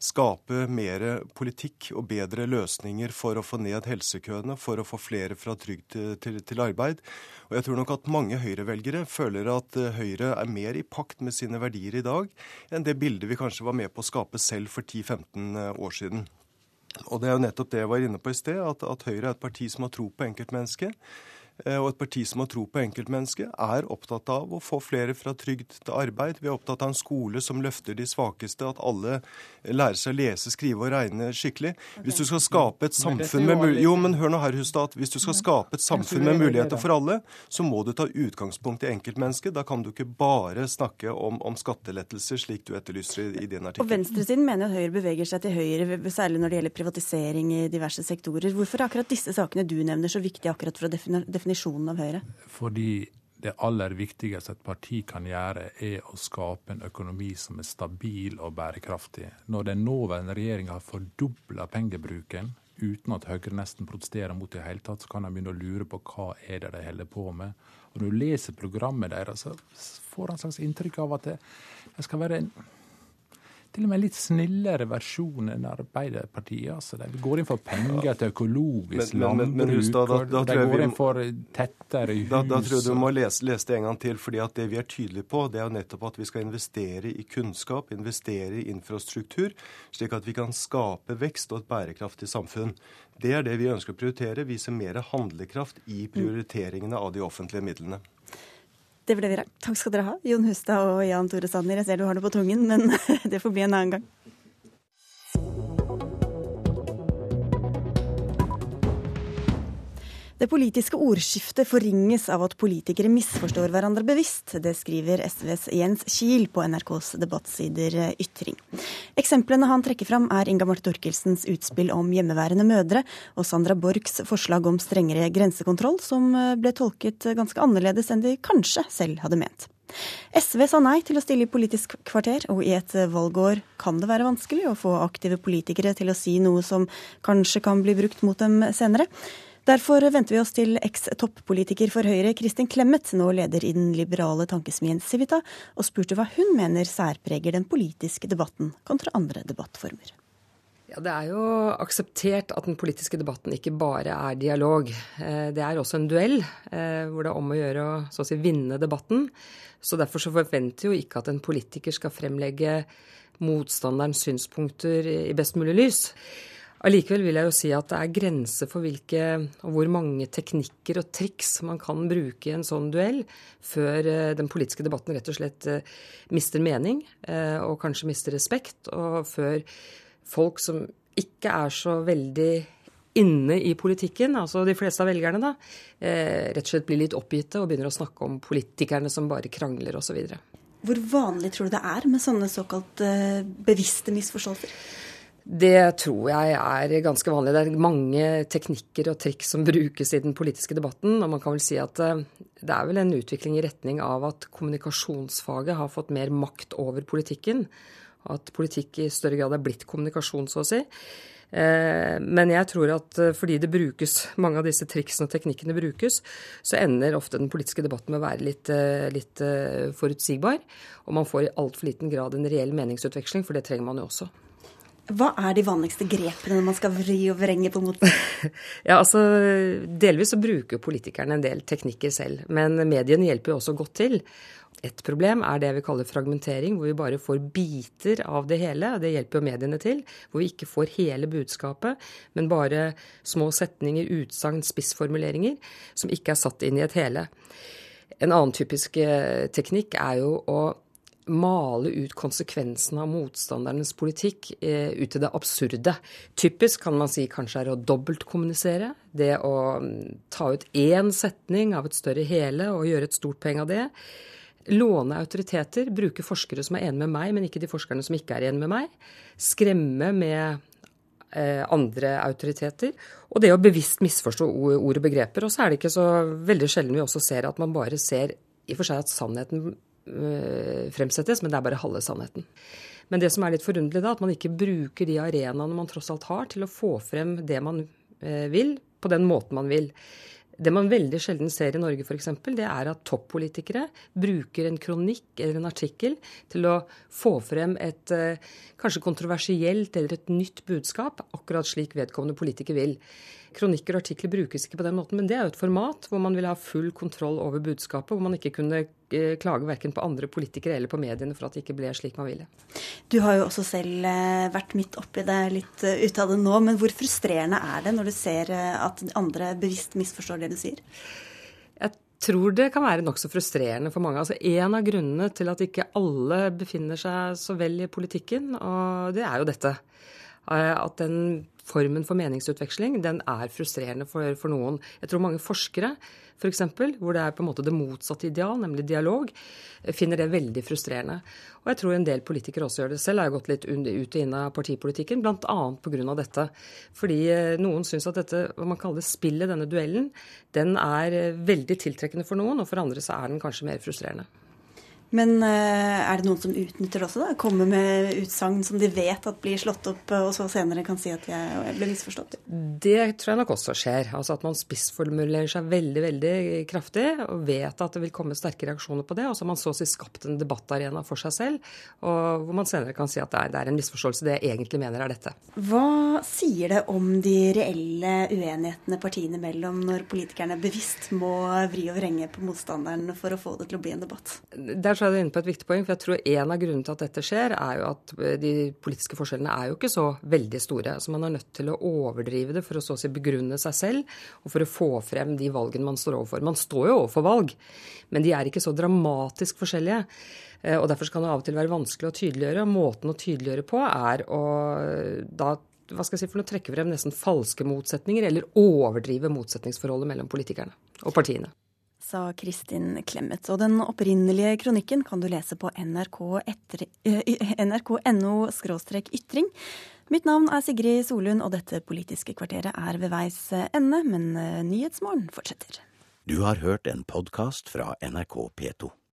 skape mer politikk og bedre løsninger for å få ned helsekøene, for å få flere fra trygd til, til, arbeid. Og jeg tror nok at mange Høyre-velgere føler at eh, Høyre er mer i pakt med sine verdier i dag enn det bildet vi kanskje var med på å skape selv for 10-15 eh, år siden. Og det er jo nettopp det jeg var inne på i sted, at, at Høyre er et parti som har tro på enkeltmennesket eh, og et parti som har tro på enkeltmennesket, er opptatt av å få flere fra trygd til arbeid. Vi er opptatt av en skole som løfter de svakeste, at alle lærer seg å lese, skrive og regne skikkelig. Hvis du skal skape et samfunn med Jo, men hør nå her, Hustad. Hvis du skal skape et samfunn med muligheter for alle, så må du ta utgangspunkt i enkeltmennesket. Da kan du ikke bare snakke om, om skattelettelser, slik du etterlyser i, i din artikkel. Og Venstresiden mener at Høyre beveger seg til høyre, særlig når det gjelder privatisering i diverse sektorer. Hvorfor er akkurat disse sakene du nevner så viktige akkurat for definisjonen av Høyre? Fordi det aller viktigste et parti kan gjøre, er å skape en økonomi som er stabil og bærekraftig. Når den nåværende regjeringa har fordobla pengebruken uten at Høyre nesten protesterer mot det i hele tatt, så kan en begynne å lure på hva er det de holder på med. Og Når du leser programmet deres, så får en slags inntrykk av at det, det skal være en til og med litt snillere versjon enn Arbeiderpartiet. Altså. De går inn for penger til økologisk men, men, men, landbruk. Da, da, da, de går inn for tettere hus. Da, da, tror jeg du må lese, lese, det en gang til. fordi at det vi er tydelige på, det er jo nettopp at vi skal investere i kunnskap, investere i infrastruktur, slik at vi kan skape vekst og et bærekraftig samfunn. Det er det vi ønsker å prioritere. Vise mer handlekraft i prioriteringene av de offentlige midlene. Det ble vi. Takk skal dere ha, Jon Hustad og Jan Tore Sanner. Jeg ser du har det på tungen, men det får bli en annen gang. Det politiske ordskiftet forringes av at politikere misforstår hverandre bevisst. Det skriver SVs Jens Kiel på NRKs debattsider Ytring. Eksemplene han trekker fram er Inga Marte Thorkildsens utspill om hjemmeværende mødre, og Sandra Borchs forslag om strengere grensekontroll, som ble tolket ganske annerledes enn de kanskje selv hadde ment. SV sa nei til å stille i Politisk kvarter, og i et valgår kan det være vanskelig å få aktive politikere til å si noe som kanskje kan bli brukt mot dem senere. Derfor venter vi oss til eks-toppolitiker for Høyre Kristin Clemet, nå leder i den liberale tankesmien Civita, og spurte hva hun mener særpreger den politiske debatten kontra andre debattformer. Ja, Det er jo akseptert at den politiske debatten ikke bare er dialog. Eh, det er også en duell, eh, hvor det er om å gjøre å så å si, vinne debatten. Så Derfor så forventer jo ikke at en politiker skal fremlegge motstanderens synspunkter i best mulig lys. Allikevel vil jeg jo si at det er grenser for hvilke og hvor mange teknikker og triks man kan bruke i en sånn duell, før eh, den politiske debatten rett og slett eh, mister mening eh, og kanskje mister respekt, og før folk som ikke er så veldig inne i politikken, altså de fleste av velgerne, da, rett og slett blir litt oppgitte og begynner å snakke om politikerne som bare krangler osv. Hvor vanlig tror du det er med sånne såkalt bevisste misforståelser? Det tror jeg er ganske vanlig. Det er mange teknikker og triks som brukes i den politiske debatten. Og man kan vel si at eh, det er vel en utvikling i retning av at kommunikasjonsfaget har fått mer makt over politikken. At politikk i større grad er blitt kommunikasjon, så å si. Eh, men jeg tror at eh, fordi det brukes, mange av disse triksene og teknikkene brukes, så ender ofte den politiske debatten med å være litt, litt forutsigbar. Og man får i altfor liten grad en reell meningsutveksling, for det trenger man jo også. Hva er de vanligste grepene når man skal vri og vrenge på moten? ja, altså, delvis så bruker politikerne en del teknikker selv, men mediene hjelper jo også godt til. Et problem er det vi kaller fragmentering, hvor vi bare får biter av det hele. Det hjelper jo mediene til. Hvor vi ikke får hele budskapet, men bare små setninger, utsagn, spissformuleringer som ikke er satt inn i et hele. En annen typisk eh, teknikk er jo å male ut konsekvensene av motstandernes politikk eh, ut til det absurde. Typisk kan man si kanskje er å dobbeltkommunisere. Det å mm, ta ut én setning av et større hele og gjøre et stort poeng av det. Låne autoriteter, bruke forskere som er enige med meg, men ikke de forskerne som ikke er enige med meg. Skremme med eh, andre autoriteter. Og det å bevisst misforstå ord og begreper. Og så er det ikke så veldig sjelden vi også ser at man bare ser i og for seg at sannheten fremsettes, men det er bare halve sannheten. Men det som er litt forunderlig, da, at man ikke bruker de arenaene man tross alt har, til å få frem det man eh, vil, på den måten man vil. Det man veldig sjelden ser i Norge, f.eks., det er at toppolitikere bruker en kronikk eller en artikkel til å få frem et eh, kanskje kontroversielt eller et nytt budskap, akkurat slik vedkommende politiker vil. Kronikker og artikler brukes ikke på den måten, men det er jo et format hvor man vil ha full kontroll over budskapet, hvor man ikke kunne eh, klage verken på andre politikere eller på mediene for at det ikke ble slik man ville. Du har jo også selv eh, vært midt oppi det, litt ut ute av det nå. Men hvor frustrerende er det når du ser at andre bevisst misforstår det du sier? Jeg tror det kan være nokså frustrerende for mange. Altså En av grunnene til at ikke alle befinner seg så vel i politikken, og det er jo dette. Eh, at den formen for meningsutveksling den er frustrerende for, for noen. Jeg tror mange forskere f.eks., hvor det er på en måte det motsatte ideal, nemlig dialog, eh, finner det veldig frustrerende. Og jeg tror en del politikere også gjør det selv. Jeg har gått litt ut og inn av partipolitikken, bl.a. pga. dette. Fordi eh, noen syns at dette, hva man kaller spillet, denne duellen, den er veldig tiltrekkende for noen, og for andre så er den kanskje mer frustrerende. Men eh, er det noen som utnytter det også, da? Kommer med utsagn som de vet at blir slått opp, og så senere kan si at jeg ble misforstått? Det tror jeg nok også skjer. Altså at man spissformulerer seg veldig, veldig kraftig og vet at det vil komme sterke reaksjoner på det. Og så har man så å si skapt en debattarena for seg selv, og hvor man senere kan si at det er, det er en misforståelse. Det jeg egentlig mener er dette. Hva sier det om de reelle uenighetene partiene mellom når politikerne bevisst må vri og vrenge på motstanderen for å få det til å bli en debatt? Der så er du inne på et viktig poeng. For jeg tror en av grunnene til at dette skjer, er jo at eh, de politiske forskjellene er jo ikke så veldig store. Så man er nødt til å overdrive det for å så å si begrunne seg selv, og for å få frem de valgene man står overfor. Man står jo overfor valg, men de er ikke så dramatisk forskjellige. Eh, og Derfor kan det av og til være vanskelig å tydeliggjøre. og Måten å tydeliggjøre på er å da hva skal jeg si, for å trekke frem nesten falske motsetninger, eller overdrive motsetningsforholdet mellom politikerne og partiene sa Kristin Clemet. Og den opprinnelige kronikken kan du lese på nrk.no nrk ytring. Mitt navn er Sigrid Solund, og dette Politiske kvarteret er ved veis ende, men Nyhetsmorgen fortsetter. Du har hørt en podkast fra NRK P2.